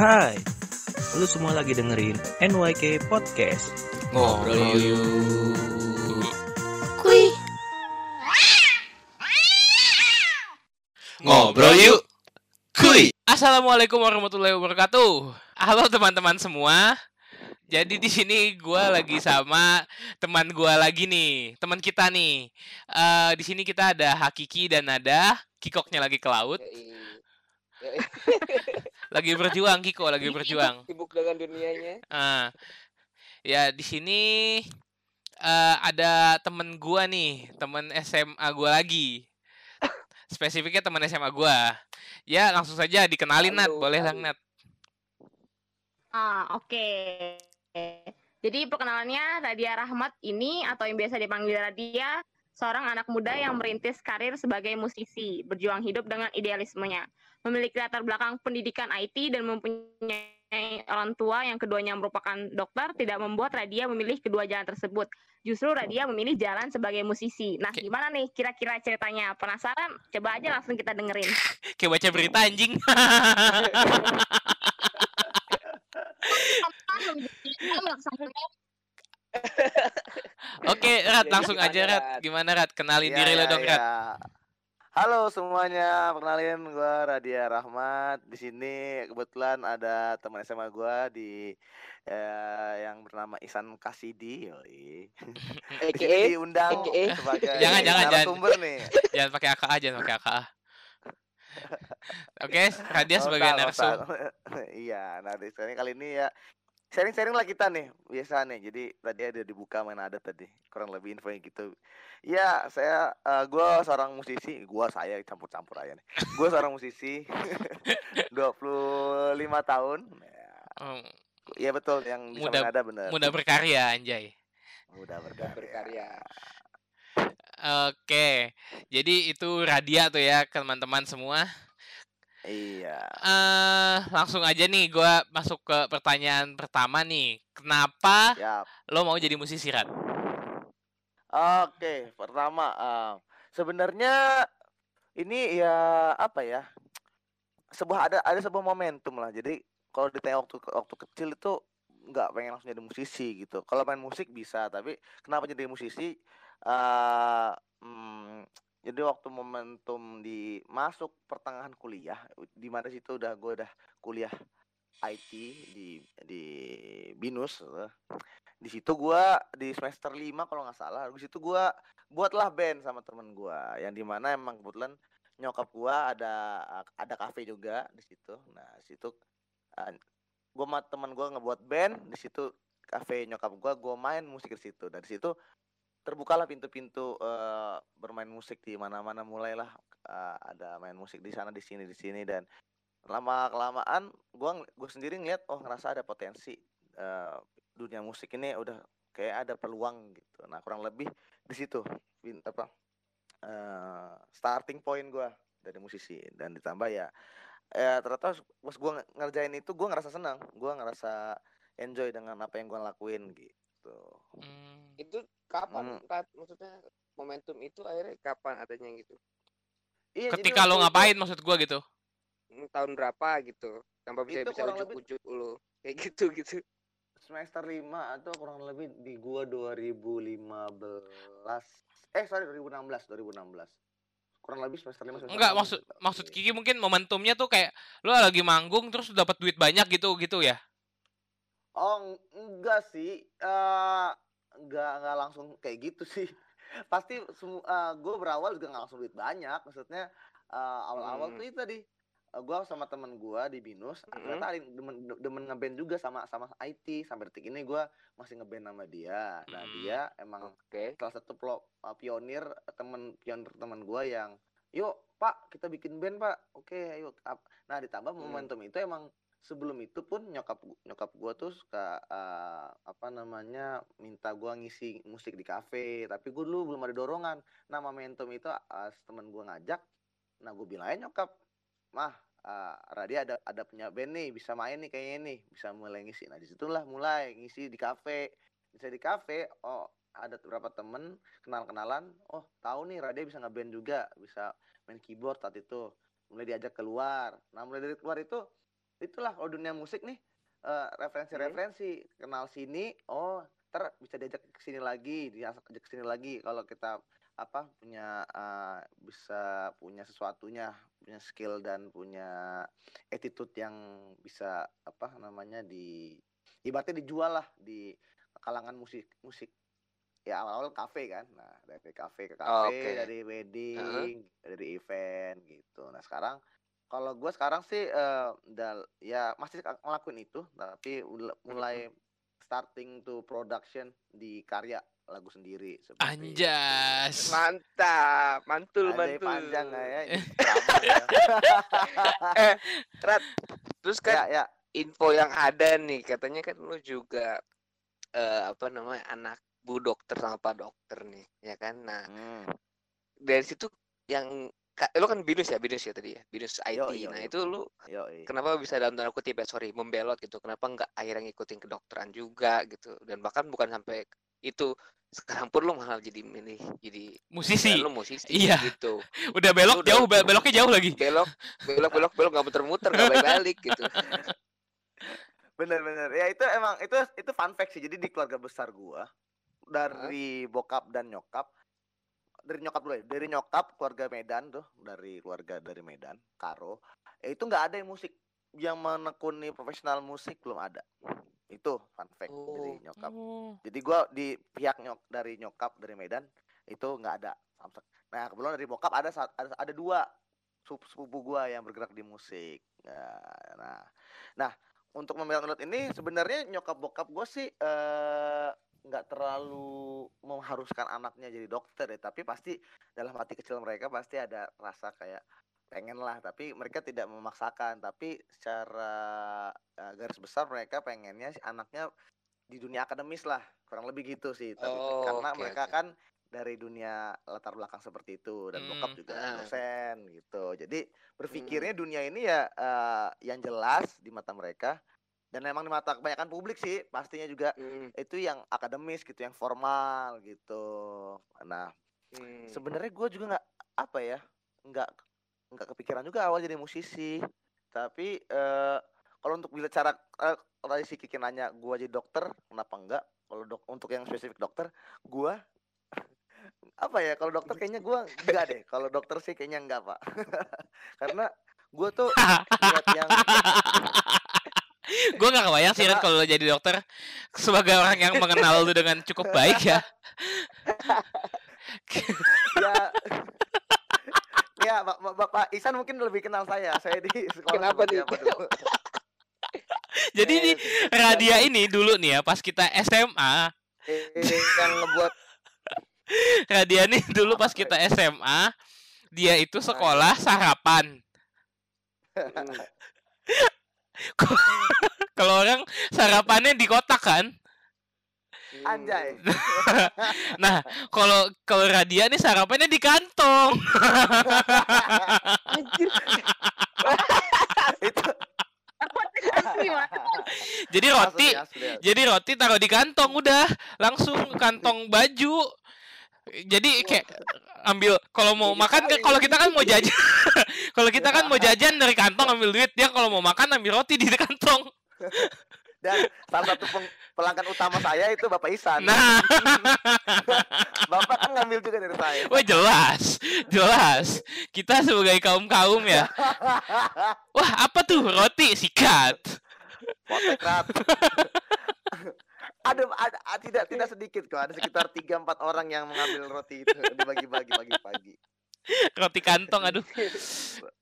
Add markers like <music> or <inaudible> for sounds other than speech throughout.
Hai, lu semua lagi dengerin NYK Podcast. Ngobrol yuk. Kui. Ngobrol yuk. Kuy. Assalamualaikum warahmatullahi wabarakatuh. Halo teman-teman semua. Jadi di sini gue lagi sama teman gue lagi nih, teman kita nih. Eh di sini kita ada Hakiki dan ada Kikoknya lagi ke laut. <laughs> Lagi berjuang Kiko, lagi berjuang. Sibuk dengan dunianya. Ah, ya di sini eh, ada temen gua nih, temen SMA gua lagi. Spesifiknya temen SMA gua. Ya langsung saja dikenalin Nat, boleh lah. Nat. Ah, oke. Jadi perkenalannya Radia Rahmat ini atau yang biasa dipanggil Radia, seorang anak muda yang merintis karir sebagai musisi, berjuang hidup dengan idealismenya. Memiliki latar belakang pendidikan IT dan mempunyai orang tua yang keduanya merupakan dokter, tidak membuat Radia memilih kedua jalan tersebut. Justru Radia memilih jalan sebagai musisi. Nah, Oke. gimana nih kira-kira ceritanya? Penasaran? Coba aja langsung kita dengerin. <laughs> Kayak baca berita anjing. <laughs> <laughs> Oke, Rat, langsung gimana, aja Rat. Gimana Rat? Kenalin Iya, diri lo iya, dong, Rat. iya. Halo semuanya, perkenalin gue Radia Rahmat. Di sini kebetulan ada teman SMA gue di eh, yang bernama Isan Kasidi. Yoi. <laughs> AKA diundang sebagai Jangan, jangan, jangan. narasumber nih. Jangan pakai AKA, jangan pakai AKA. Oke, Radia Nggak sebagai usah. <laughs> Iya, nah di sini kali ini ya sharing-sharing lah kita nih biasa nih. Jadi tadi ada dibuka main ada tadi kurang lebih infonya gitu. Ya, saya eh, gua seorang musisi, gua saya campur-campur aja nih. Gua seorang musisi <laughs> 25 tahun. Ya, Hmm, Iya betul yang bisa Muda- ada bener. muda berkarya, anjay. Mudah berkarya. berkarya. Oke, jadi itu Radia tuh ya teman-teman semua. Iya. eh langsung aja nih, gua masuk ke pertanyaan pertama nih. Kenapa Ya. lo mau jadi musisi, Rat? Oke, pertama eh, sebenarnya ini ya apa ya? Sebuah ada ada sebuah momentum lah. Jadi kalau ditanya waktu waktu kecil itu nggak pengen langsung jadi musisi gitu. Kalau main musik bisa, tapi kenapa jadi musisi? eh hmm, jadi waktu momentum di masuk pertengahan kuliah, di mana situ udah gue udah kuliah IT di di Binus. eh. Di situ gua di semester 5 kalau nggak salah. Di situ gua buatlah band sama temen gua yang di mana emang kebetulan nyokap gua ada ada kafe juga di situ. Nah, di situ eh, gua sama temen gua ngebuat band di situ kafe nyokap gua gua main musik di situ. Dari situ terbukalah pintu-pintu eh, bermain musik di mana-mana. Mulailah eh, ada main musik di sana di sini di sini. Dan lama kelamaan gua gua sendiri ngeliat oh ngerasa ada potensi eh, dunia musik ini udah kayak ada peluang gitu. Nah, kurang lebih di situ apa eh, starting point gua dari musisi. Dan ditambah ya ya ternyata pas gua nge- ngerjain itu gua ngerasa senang, gua ngerasa enjoy dengan apa yang gua lakuin gitu. Hmm, Itu kapan? Hmm. Rat? Maksudnya momentum itu akhirnya kapan adanya gitu? Iya, ketika lo waktu itu- ngapain maksud gua gitu? Hmm, Tahun berapa gitu? Sampai bisa Itu bisa lebih- ujuk-ujuk lo. Kayak gitu gitu. semester 5 atau kurang lebih di gua 2015 eh sorry 2016 2016 kurang lebih semester 5 semester Enggak, 6 maksud gitu. maksud Kiki mungkin momentumnya tuh kayak lo lagi manggung terus dapat duit banyak gitu gitu ya. oh eng- enggak sih eh enggak enggak langsung kayak gitu sih <laughs> pasti semu eh, gua berawal juga nggak langsung duit banyak maksudnya eh, awal-awal Hmm. tuh itu tadi eh, gua sama temen gua di binus Hmm. ternyata ada demen, demen ngeband juga sama sama IT sampai detik ini gua masih ngeband sama dia nah Hmm. dia emang Oke. salah satu pelo- uh, pionir temen pionir teman gua yang yuk pak kita bikin band pak oke ayo Ap- nah ditambah Hmm. momentum itu emang sebelum itu pun nyokap nyokap gua tuh suka uh, apa namanya minta gua ngisi musik di kafe tapi gua dulu belum ada dorongan. Nah momentum itu uh, temen gua ngajak nah gua bilang aja nyokap mah uh, Radia ada ada punya band nih bisa main nih kayaknya nih bisa mulai ngisi. Nah di situlah mulai ngisi di kafe. Bisa di kafe oh ada beberapa temen kenal-kenalan oh tahu nih Radia bisa ngeband juga bisa main keyboard saat itu. Mulai diajak keluar. Nah mulai dari keluar itu itulah kalau dunia musik nih eh, referensi-referensi. Kenal sini oh ter bisa diajak ke sini lagi diajak ke sini lagi. Kalau kita apa punya eh, bisa punya sesuatunya punya skill dan punya attitude yang bisa apa namanya di ibaratnya dijual lah di kalangan musik musik. Ya awal-awal kafe kan. Nah dari kafe ke kafe Oke. dari wedding dari event gitu. Nah sekarang kalau gue sekarang sih eh, udah ya masih ngelakuin itu tapi ul- mulai starting to production di karya lagu sendiri seperti itu. Anjas. Mantap, mantul Anjay, mantul. panjang nggak ya Eh. <laughs> Ya. <laughs> Eh, Rat, terus kan ya ya info yang ada nih katanya kan lu juga eh, apa namanya anak bu dokter sama pak dokter nih ya kan nah Hmm. dari situ yang lu kan binus ya binus ya tadi ya binus IT Yo, yo, nah yo. itu lu Yoi. kenapa bisa dalam tanda kutip ya sorry membelot gitu kenapa nggak akhirnya ngikutin kedokteran juga gitu dan bahkan bukan sampai itu sekarang pun lu malah jadi milih jadi Musisi. lu musisi Iya. gitu <laughs> Udah belok Udah- jauh, be- beloknya jauh lagi. belok belok belok belok nggak muter-muter nggak balik-balik gitu <laughs> Bener-bener ya itu emang itu itu fun fact sih jadi di keluarga besar gua dari bokap dan nyokap dari nyokap dulu ya? Dari nyokap keluarga Medan tuh. Dari keluarga dari Medan Karo. Eh, itu nggak ada yang musik. Yang menekuni profesional musik belum ada. Itu fun fact dari Oh. nyokap. Oh. jadi gua di pihak nyok dari nyokap dari Medan itu nggak ada Samsek. nah kebetulan dari bokap ada ada, ada dua sepupu gua yang bergerak di musik. Nah nah, nah untuk membela ngelut ini sebenarnya nyokap bokap gue sih eh, nggak terlalu mengharuskan anaknya jadi dokter ya tapi pasti dalam hati kecil mereka pasti ada rasa kayak pengen lah tapi mereka tidak memaksakan tapi secara eh, garis besar mereka pengennya si anaknya di dunia akademis lah kurang lebih gitu sih tapi Oh, karena oke, mereka oke. kan dari dunia latar belakang seperti itu dan bokap Hmm, juga ah. dosen gitu jadi berpikirnya dunia ini ya eh, yang jelas di mata mereka dan memang di mata kebanyakan publik sih pastinya juga Hmm, itu yang akademis gitu yang formal gitu. Nah hmm. sebenarnya gue juga nggak apa ya nggak nggak kepikiran juga awal jadi musisi. Tapi eh kalau untuk bila cara kalau tadi si Kiki nanya gue jadi dokter kenapa enggak kalau dok untuk yang spesifik dokter gue <laughs> apa ya kalau dokter kayaknya gue enggak deh. Kalau dokter sih kayaknya enggak pak. <laughs> Karena gue tuh <laughs> lihat yang gue gak kebayang sih kalau lo jadi dokter sebagai orang yang mengenal lu dengan cukup baik ya. <laughs> ya ya Bap- Bap- bapak Isan mungkin lebih kenal saya saya di sekolah Kenapa nih? apa dulu. <laughs> Jadi Eh, nih Radia ini dulu nih ya pas kita SMA, eh, yang ngebuat <laughs> Radia nih dulu pas kita SMA, dia itu sekolah sarapan. <laughs> Kalau orang sarapannya di kotak kan. anjay <laughs> Nah, kalau kalau Radia nih sarapannya di kantong. Anjir. <laughs> itu? Jadi roti, asli, asli, asli. jadi roti taruh di kantong udah, langsung kantong baju. Jadi kayak ambil kalau mau Jadi makan kan kali kalau kita kan mau jajan <laughs> kalau kita kan mau jajan dari kantong ambil duit. Dia kalau mau makan ambil roti di kantong. <laughs> Dan salah satu pelanggan utama saya itu bapak Isan. Nah. <laughs> Bapak kan ngambil juga dari saya. Wah jelas jelas. Kita sebagai kaum kaum ya. Wah apa tuh? Roti sikat. Potek rat ada, ada, ada- tidak tidak sedikit kok. Ada sekitar tiga empat orang yang mengambil roti itu dibagi-bagi pagi-pagi roti kantong aduh.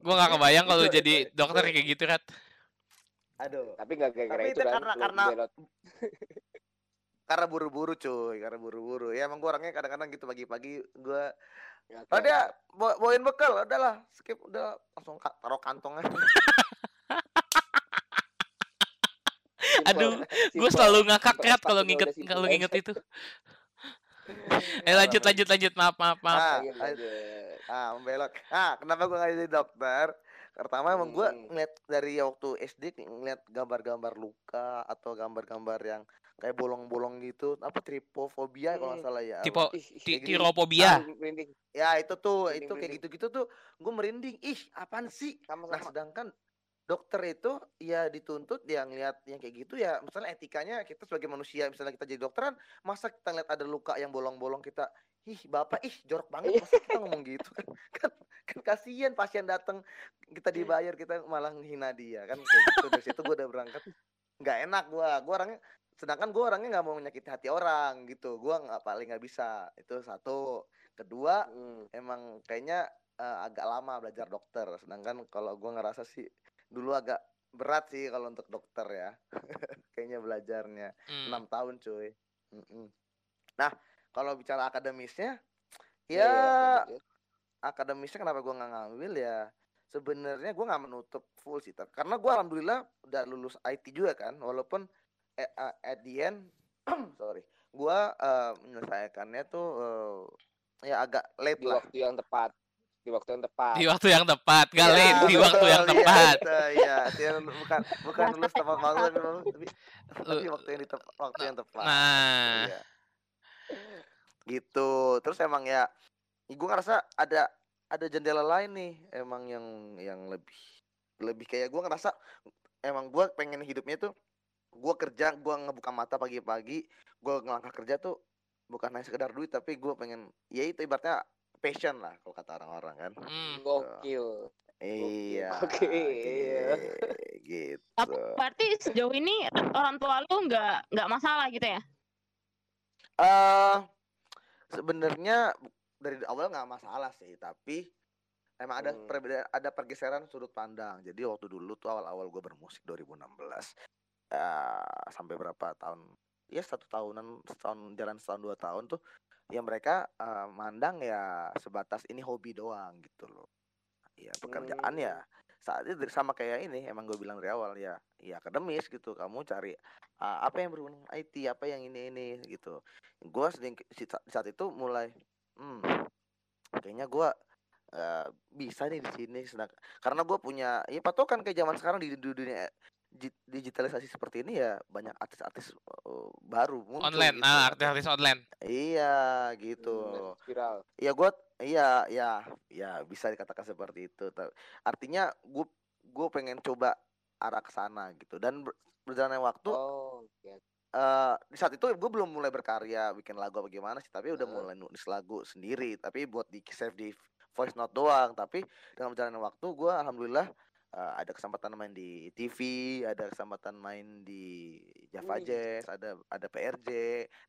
Gua nggak kebayang kalau jadi dokter kayak gitu rat. Aduh. Tapi nggak gara-gara Tapi itu itu kan. karena- karena- karena buru-buru cuy. Karena buru-buru. Ya emang gua orangnya kadang-kadang gitu pagi-pagi gua Oke, oh dia bawa- bawain bekal. Udahlah skip. Udah langsung taruh kantongnya <laughs> aduh gue selalu ngakak rat kalau nginget kalau nginget itu. <laughs> Eh lanjut lanjut lanjut. Maaf maaf maaf. Ah, Iya, ah, ah membelok. Ah kenapa gua nggak jadi dokter? Pertama emang gua Hmm. ngeliat dari waktu SD ngeliat gambar-gambar luka atau gambar-gambar yang kayak bolong-bolong gitu. Apa tripofobia kalau nggak Hmm. salah ya. Tipe Ih, ih, ti- kayak gini. tirophobia merinding, merinding. ya itu tuh Merinding, itu kayak gitu-gitu tuh gue merinding. Ih apaan sih? Sama nah sama. sedangkan dokter itu ya dituntut yang lihat yang kayak gitu ya misalnya etikanya kita sebagai manusia misalnya kita jadi dokter kan masa kita lihat ada luka yang bolong-bolong kita ih bapak ih jorok banget masa kita ngomong gitu? Kan kan kan kasihan pasien datang kita dibayar kita malah menghina dia kan kayak gitu. Dari situ gue udah berangkat nggak enak gue gue orangnya sedangkan gue orangnya nggak mau menyakiti hati orang gitu gue nggak paling nggak bisa itu satu. Kedua Hmm. emang kayaknya eh, agak lama belajar dokter sedangkan kalau gue ngerasa sih dulu agak berat sih kalau untuk dokter ya. <laughs> Kayaknya belajarnya. Hmm. enam tahun cuy. Mm-mm. nah kalau bicara akademisnya Iya, ya lanjut, akademisnya kenapa gue nggak ngambil ya? Sebenarnya gue nggak menutup full sih karena gue alhamdulillah udah lulus IT juga kan walaupun eh, eh, at the end <clears throat> sorry gue eh, menyelesaikannya tuh eh, ya agak late di lah. waktu yang tepat di waktu yang tepat Di waktu yang tepat, gak Ya, late, di waktu yang betul, iya, tepat. betul, Iya, dia bukan bukan lulus tepat waktu tapi, tapi, tapi waktu yang di tep- waktu yang tepat. Nah, Iya. Gitu. Terus emang ya gue ngerasa ada ada jendela lain nih emang yang yang lebih lebih kayak gue ngerasa emang gue pengen hidupnya tuh gue kerja gue ngebuka mata pagi-pagi gue ngelangkah kerja tuh bukan hanya sekedar duit tapi gue pengen ya itu ibaratnya passion lah kalau kata orang-orang kan hmm. gokil Iya. Oke. gi- Gitu. Tapi berarti sejauh ini orang tua lu nggak nggak masalah gitu ya? Eh sebenarnya dari awal nggak masalah sih, tapi emang ada Hmm. perbedaan, ada pergeseran sudut pandang. Jadi waktu dulu tuh awal-awal gue bermusik 2016 eh sampai berapa tahun? Ya satu tahunan, setahun jalan setahun dua tahun tuh, ya mereka eh, mandang ya sebatas ini hobi doang gitu loh. Ya pekerjaan ya saat itu sama kayak ini emang gue bilang dari awal ya ya akademis gitu kamu cari uh, apa yang berhubungan IT apa yang ini ini gitu gue saat itu mulai hmm kayaknya gue uh, bisa nih di sini sedang karena gue punya ya patokan kayak zaman sekarang di, dunia digitalisasi seperti ini ya banyak artis-artis uh, baru muncul online, gitu. nah artis-artis online. iya gitu. Hmm, viral. Ya gue iya ya ya bisa dikatakan seperti itu. Artinya gue gue pengen coba arah ke sana gitu. Dan ber- berjalannya waktu oh oke. eh di saat itu gue belum mulai berkarya bikin lagu apa gimana sih tapi udah Heeh. mulai nulis lagu sendiri. Tapi buat di save di voice note doang. Tapi dengan berjalannya waktu gue alhamdulillah eh, ada kesempatan main di TV ada kesempatan main di Java Wih. Jazz ada ada PRJ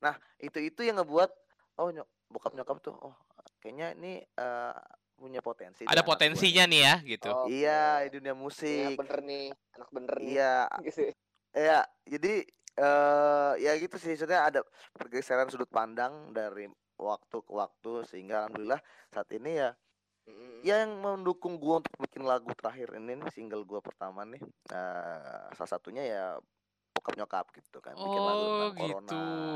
nah itu itu yang ngebuat oh nyok bokap nyokap tuh oh kayaknya ini eh, punya potensi Ada potensinya nih ya, gitu. Oh, iya di dunia musik. Anak bener nih anak bener nih. Iya. <laughs> Gitu Ya, jadi eh ya gitu sih sebenarnya ada pergeseran sudut pandang dari waktu ke waktu sehingga alhamdulillah saat ini ya Mm-mm. yang mendukung gua untuk bikin lagu terakhir ini nih single gua pertama nih eh salah satunya ya bokap nyokap gitu kan bikin lagu Oh, tentang corona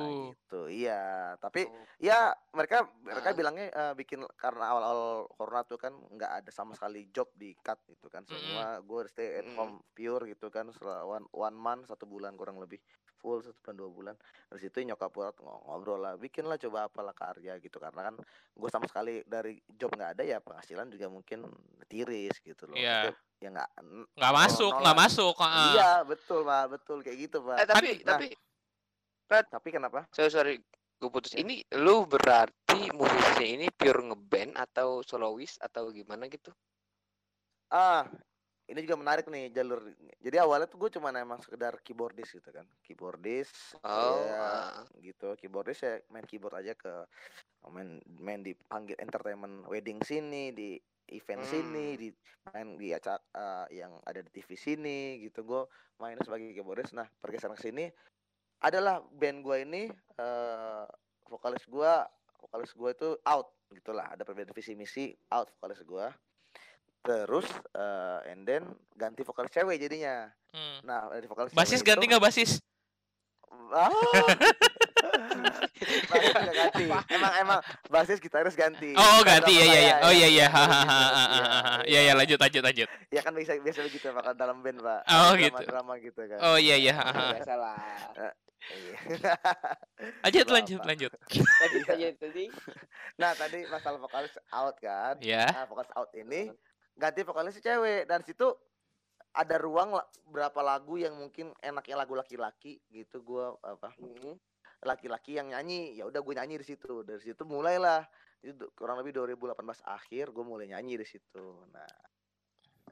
gitu. gitu iya tapi Oh, ya mereka mereka Ah. bilangnya eh, bikin karena awal-awal corona tuh kan nggak ada sama sekali job di cut gitu kan semua gue stay at home pure gitu kan selama one, one month satu bulan kurang lebih full satu bulan dua bulan dari situ nyokap gue ng- ngobrol lah bikin lah coba apalah karya gitu karena kan gue sama sekali dari job nggak ada ya penghasilan juga mungkin tiris gitu loh. Maksudnya ya nggak Nggak masuk, nggak masuk. heeh. iya betul pak betul kayak gitu pak eh tapi Nah. tapi tapi kenapa sorry sorry gue putus ini lu berarti musisinya ini pure ngeband atau solois atau gimana gitu Ah, ini juga menarik nih jalur. Jadi awalnya tuh gue cuma emang sekedar keyboardis gitu kan, keyboardis. oh ya, ah. gitu. Keyboardis ya main keyboard aja ke main main di panggil entertainment wedding sini, di event sini, Hmm. di main di acara eh, yang ada di TV sini gitu. Gue main sebagai keyboardis. Nah, pergeseran ke sini adalah band gue ini eh vokalis gue vokalis gue itu out gitulah ada perbedaan visi misi out vokalis gue terus eh and then ganti vokalis cewek jadinya Hmm. nah dari vokalis Basis cewek ganti itu- nggak basis? ah <laughs> basis nggak ganti emang emang basis gitaris ganti Oh Bukan ganti ya ya ya. Oh iya iya. Iya, ha. iya. Ya ya lanjut lanjut lanjut. ya kan bisa biasa begitu pak dalam band pak Oh, drama gitu. drama gitu kan Oh iya iya. ha, ha. biasa lah Iya. Lanjut <laughs> lanjut lanjut. lanjut Iya. tadi <laughs> nah tadi masalah vokalis out kan Ya. nah vokalis out ini ganti vokalisnya cewek. Dan situ ada ruang la- berapa lagu yang mungkin enaknya lagu laki-laki gitu. Gua apa Hmm. laki-laki yang nyanyi. Ya udah gue nyanyi di situ. Dari situ mulailah. Itu kurang lebih 2018 akhir gue mulai nyanyi di situ. Nah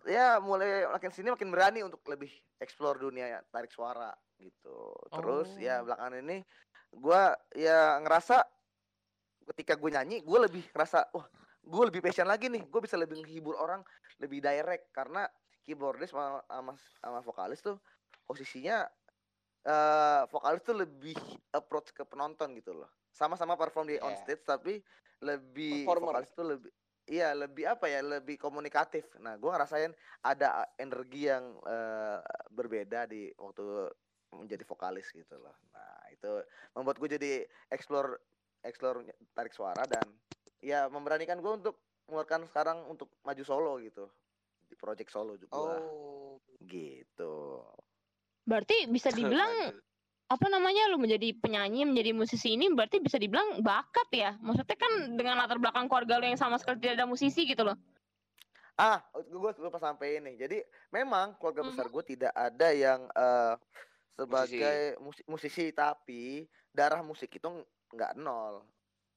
ya mulai makin sini makin berani untuk lebih explore dunia tarik suara gitu. Terus ya Oh. belakangan ini gua ya ngerasa ketika gue nyanyi gue lebih ngerasa wah gue lebih passion lagi nih gue bisa lebih menghibur orang lebih direct karena keyboardis sama, sama, sama vokalis tuh posisinya eh vokalis tuh lebih approach ke penonton gitu loh sama-sama perform di on Iya. stage tapi lebih Performer. vokalis tuh lebih iya lebih apa ya lebih komunikatif nah gue ngerasain ada energi yang eh, berbeda di waktu menjadi vokalis gitu loh nah itu membuat gue jadi explore explore tarik suara dan ya memberanikan gue untuk mengeluarkan sekarang untuk maju solo gitu. Di project solo juga. Oh. gitu. Berarti bisa <laughs> dibilang apa namanya lu menjadi penyanyi menjadi musisi ini berarti bisa dibilang bakat ya? Maksudnya kan dengan latar belakang keluarga lu yang sama sekali tidak ada musisi gitu loh. Ah gue lupa sampai ini jadi memang keluarga besar gue tidak ada yang eh, sebagai musi- musisi tapi darah musik itu nggak nol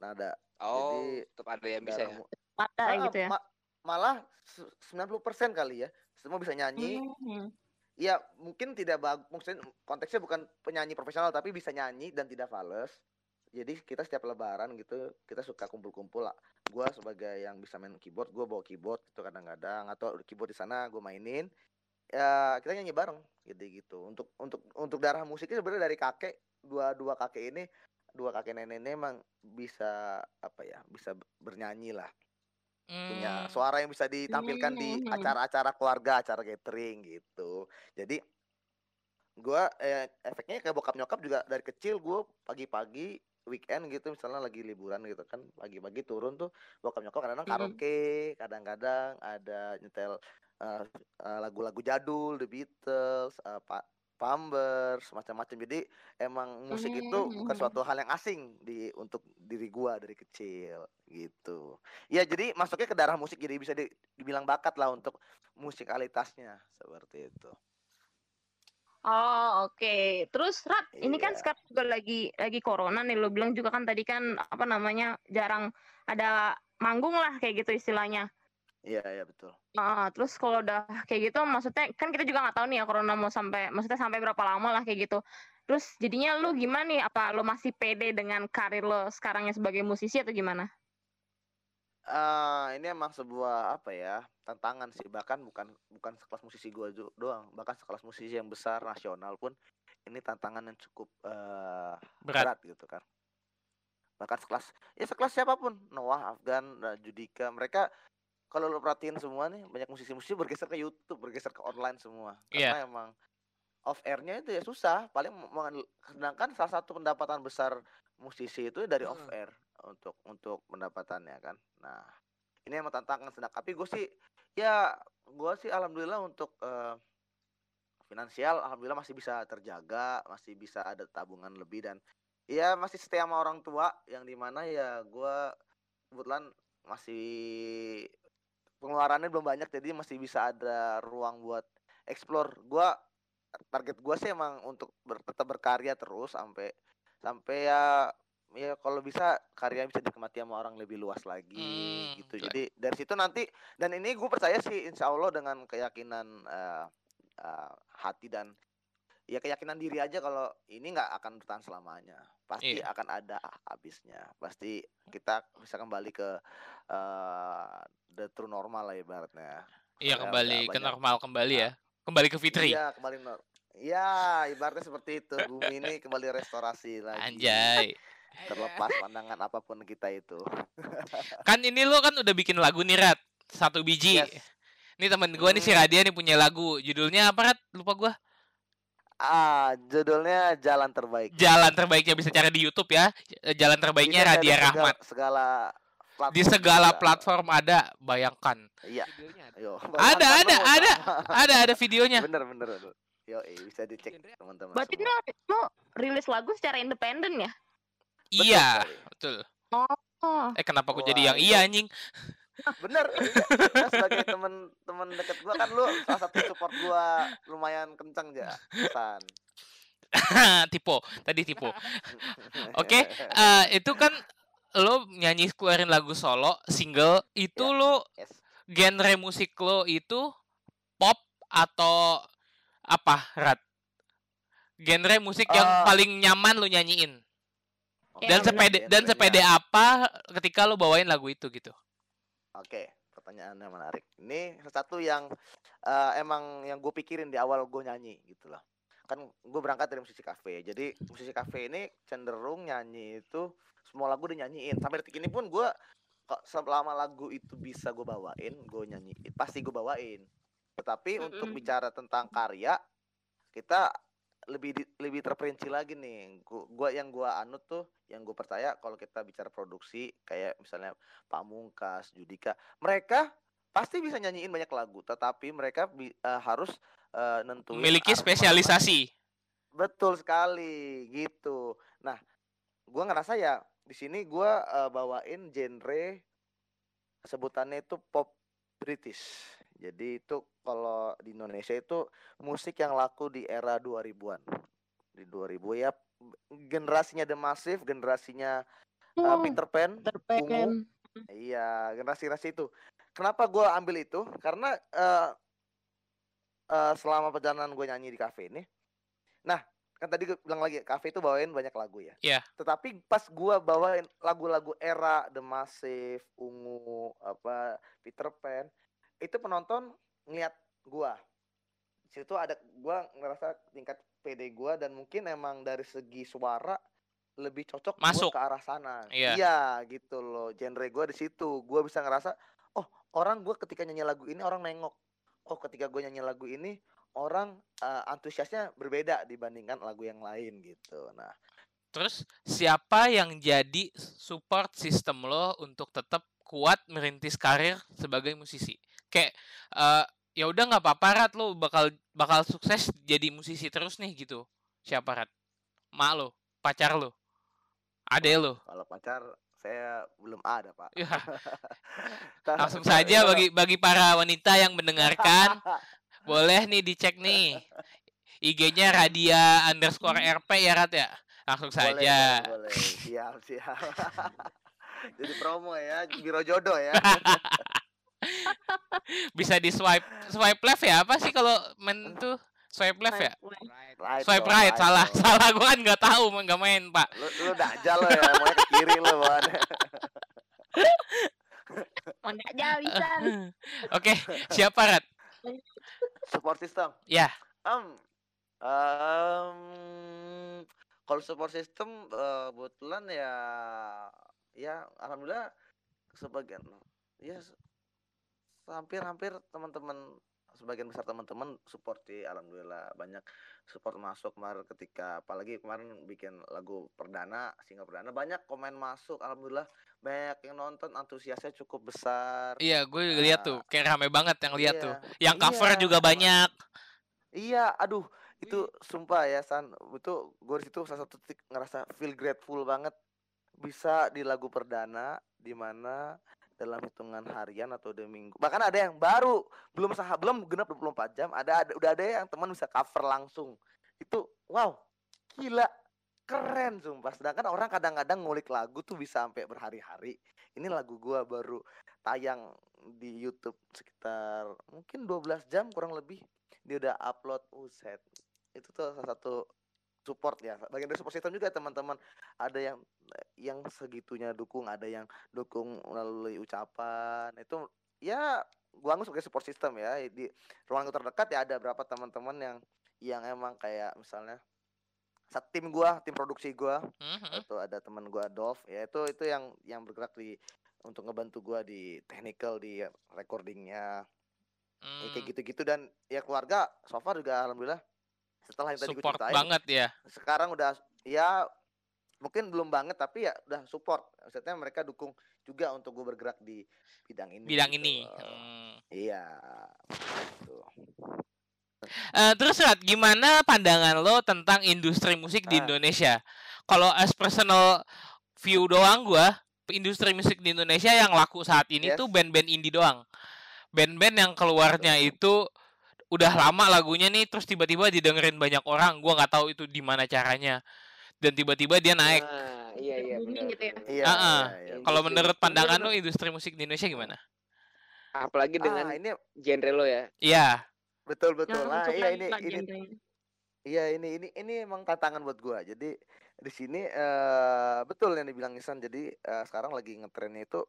nada Oh, Jadi, tetap ada yang bisa ya. ada Ah, gitu ya ma- malah se- 90% kali ya semua bisa nyanyi Hmm. Iya, mungkin tidak bagus. Maksudnya konteksnya bukan penyanyi profesional tapi bisa nyanyi dan tidak fales. Jadi kita setiap lebaran gitu kita suka kumpul-kumpul lah. Gua sebagai yang bisa main keyboard, gua bawa keyboard gitu kadang-kadang atau keyboard di sana gua mainin. Ya kita nyanyi bareng gitu gitu. Untuk untuk untuk darah musiknya sebenarnya dari kakek dua dua kakek ini dua kakek nenek ini emang bisa apa ya bisa bernyanyi lah punya Hmm. suara yang bisa ditampilkan di Hmm. acara-acara keluarga, acara catering gitu. Jadi gua eh, efeknya kayak bokap nyokap juga dari kecil gua pagi-pagi weekend gitu misalnya lagi liburan gitu kan pagi-pagi turun tuh bokap nyokap kadang-kadang Mm-mm. karaoke kadang-kadang ada nyetel eh, eh, lagu-lagu jadul The Beatles pa Pampers macam-macam jadi emang musik itu bukan Mm. suatu hal yang asing di untuk diri gua dari kecil gitu Ya jadi masuknya ke darah musik jadi bisa di- dibilang bakat lah untuk musikalitasnya seperti itu. Oh oke, terus Rat, ini kan Iya. sekarang juga lagi lagi corona nih, lo bilang juga kan tadi kan apa namanya jarang ada manggung lah kayak gitu istilahnya. Iya iya betul. Ah, terus kalau udah kayak gitu, maksudnya kan kita juga nggak tahu nih ya corona mau sampai, maksudnya sampai berapa lama lah kayak gitu. Terus jadinya lu gimana nih? Apa lo masih pede dengan karir lo sekarangnya sebagai musisi atau gimana? Ah ini emang sebuah apa ya tantangan sih bahkan bukan bukan sekelas musisi gua ju- doang bahkan sekelas musisi yang besar nasional pun ini tantangan yang cukup eh, Berat. berat gitu kan bahkan sekelas ya sekelas siapa pun Noah Afgan Judika mereka kalau lo perhatiin semua nih banyak musisi-musisi bergeser ke YouTube bergeser ke online semua. Iya. karena emang off airnya itu ya susah. Paling sedangkan salah satu pendapatan besar musisi itu dari off air untuk untuk pendapatannya kan. Nah ini emang tantangan sedang. Tapi gue sih ya gue sih alhamdulillah untuk eh, finansial alhamdulillah masih bisa terjaga masih bisa ada tabungan lebih dan ya masih setia sama orang tua yang di mana ya gue kebetulan masih pengeluarannya belum banyak jadi masih bisa ada ruang buat explore. Gue target gue sih emang untuk ber- tetap berkarya terus sampai sampai ya ya kalau bisa karya bisa dinikmati sama orang lebih luas lagi Hmm, gitu. jadi dari situ nanti dan ini gue percaya sih insya Allah dengan keyakinan eh, eh, hati dan ya keyakinan diri aja kalau ini nggak akan bertahan selamanya pasti Iya. akan ada habisnya pasti kita bisa kembali ke eh, the true normal lah ibaratnya Iya Ya, kembali ke banyak. normal kembali ya. Kembali ke Fitri. iya kembali nor ya ibaratnya seperti itu bumi ini kembali restorasi lagi Anjay. terlepas pandangan apa pun kita itu <laughs> Kan ini lo kan udah bikin lagu nih Rat. Satu biji. Yes. Ini temen gua nih si Hmm. Radia nih punya lagu. Judulnya apa Rat? Lupa gua. Ah judulnya jalan terbaik Jalan terbaiknya bisa cari di YouTube ya. Jalan terbaiknya Bisa ada Radia segala- Rahmat. segala Di platform segala bisa. platform ada, bayangkan. iya Videonya ada. Yo, Ada, bayangkan <laughs> ada, ada. Ada ada videonya. bener bener bener. yo eh, bisa dicek teman-teman Berarti semua. lo, lo rilis lagu secara independen ya? Betul Iya, sekali. betul. Oh, Eh kenapa aku jadi yang itu- iya anjing? <laughs> bener. Nah, sebagai temen-temen deket gua kan lu salah satu support gua lumayan kenceng ya San <laughs> Tipo, tadi Tipo. <laughs> Oke, eh, itu kan lo nyanyi keluarin lagu solo, single, itu Ya. lo yes genre musik lo itu pop atau apa, Rat? Genre musik yang Eh. paling nyaman lo nyanyiin. Oke, Dan sepede dan sepede apa ketika lo bawain lagu itu gitu. Oke, pertanyaannya menarik. Ini sesuatu yang eh, emang yang gue pikirin di awal gue nyanyi gitu loh. Kan gue berangkat dari musisi kafe. Jadi musisi kafe ini cenderung nyanyi itu semua lagu dinyanyiin. Sampai detik ini pun gue kok selama lagu itu bisa gue bawain, gue nyanyiin, pasti gue bawain. Tetapi untuk Mm-mm. bicara tentang karya, kita lebih di- lebih terperinci lagi nih. Gua, gua yang gua anut tuh, yang gue percaya kalau kita bicara produksi kayak misalnya Pamungkas, Judika, mereka pasti bisa nyanyiin banyak lagu, tetapi mereka bi- eh, harus eh, nentuin Memiliki spesialisasi. Betul sekali, gitu. Nah, gua ngerasa ya di sini gua eh, bawain genre sebutannya itu pop British. Jadi itu kalau di Indonesia itu musik yang laku di era 2000-an. Di 2000 ya generasinya The Massive, generasinya Oh, Peter Pan, Peter Ungu. Pan. Iya, generasi-generasi itu. Kenapa gue ambil itu? Karena eh eh, selama perjalanan gue nyanyi di kafe ini, nah kan tadi gue bilang lagi kafe itu bawain banyak lagu ya. Iya. Tetapi pas gue bawain lagu-lagu era The Massive, Ungu, apa Peter Pan, itu penonton ngeliat. Di situ ada gue ngerasa tingkat PD gue dan mungkin emang dari segi suara lebih cocok gua Masuk. ke arah sana. Iya. gitu loh. Genre gue di situ. Gue bisa ngerasa, oh orang gue ketika nyanyi lagu ini orang nengok. Oh ketika gue nyanyi lagu ini orang eh, antusiasnya berbeda dibandingkan lagu yang lain gitu. Nah, Terus siapa yang jadi support system lo untuk tetap kuat merintis karir sebagai musisi? Kayak eh, ya udah nggak apa-apa Rat lo bakal bakal sukses jadi musisi terus nih gitu. Siapa Rat? Mak lo, pacar lo, ade lo. kalau pacar saya belum ada pak. <laughs> Ya, langsung saja bagi bagi para wanita yang mendengarkan <laughs> boleh nih dicek nih IG-nya Radia underscore RP ya Rat ya. Langsung Boleh, saja. boleh, <laughs> boleh. Siap, siap. Jadi promo ya, biro jodoh ya. <laughs> Bisa di swipe swipe left ya apa sih kalau main tuh swipe left ya? Right Swipe dong, right, salah, dong. salah gua kan nggak tahu, nggak main pak. Lu, lu dajal lo ya, maunya ke kiri lo. Oh, enggak jauh bisa. <laughs> Oke, siapa Rat? Support system. Ya. Um, um, kalau support system eh, kebetulan ya ya alhamdulillah sebagian ya hampir-hampir teman-teman sebagian besar teman-teman support sih alhamdulillah banyak support masuk kemarin ketika apalagi kemarin bikin lagu perdana single perdana banyak komen masuk alhamdulillah banyak yang nonton antusiasnya cukup besar Iya, gue lihat tuh, kayak rame banget yang lihat Iya. tuh. Yang cover Iya, juga banyak. Iya, aduh, itu sumpah ya San, itu gue di situ salah satu titik ngerasa feel grateful banget bisa di lagu perdana di mana dalam hitungan harian atau dua minggu. Bahkan ada yang baru belum sah belum genap 24 jam, ada, ada udah ada yang teman bisa cover langsung. Itu wow, gila. Keren sumpah. Sedangkan orang kadang-kadang ngulik lagu tuh bisa sampai berhari-hari. Ini lagu gua baru tayang di YouTube sekitar mungkin 12 jam kurang lebih dia udah upload uset itu tuh salah satu support ya. Bagian dari support system juga teman-teman. Ada yang yang segitunya dukung ada yang dukung melalui ucapan. Itu ya gua anggap sebagai support system ya. Di ruangan terdekat ya ada berapa teman-teman yang yang emang kayak misalnya satu tim gua tim produksi gua. Mhm. itu ada teman gua Dolph ya itu itu yang yang bergerak di untuk ngebantu gua di technical di recordingnya. Ya, kayak Hmm, gitu-gitu. Dan ya keluarga so far juga alhamdulillah setelah yang tadi gue support ceritain banget ya. sekarang udah ya mungkin belum banget tapi ya udah support maksudnya mereka dukung juga untuk gue bergerak di bidang ini Bidang gitu ini. Hmm. iya gitu. Eh, terus Rat, gimana pandangan lo tentang industri musik di Ah. Indonesia? Kalau as personal view doang gua, industri musik di Indonesia yang laku saat ini Yes. tuh band-band indie doang. Band-band yang keluarnya itu udah lama lagunya nih terus tiba-tiba didengerin banyak orang. Gua nggak tahu itu di mana caranya. Dan tiba-tiba dia naik. Nah, iya iya benar. gitu ya. Iya, Ah, ah. iya, iya. Kalau Industri menurut pandangan lo industri musik di Indonesia gimana? Apalagi dengan Ah, ini genre lo ya. Iya. betul betul. Nah, iya ini ini. Iya ini ini ini emang tantangan buat gua. Jadi di sini eh betul yang dibilang Isan. Jadi eh, sekarang lagi ngetrennya itu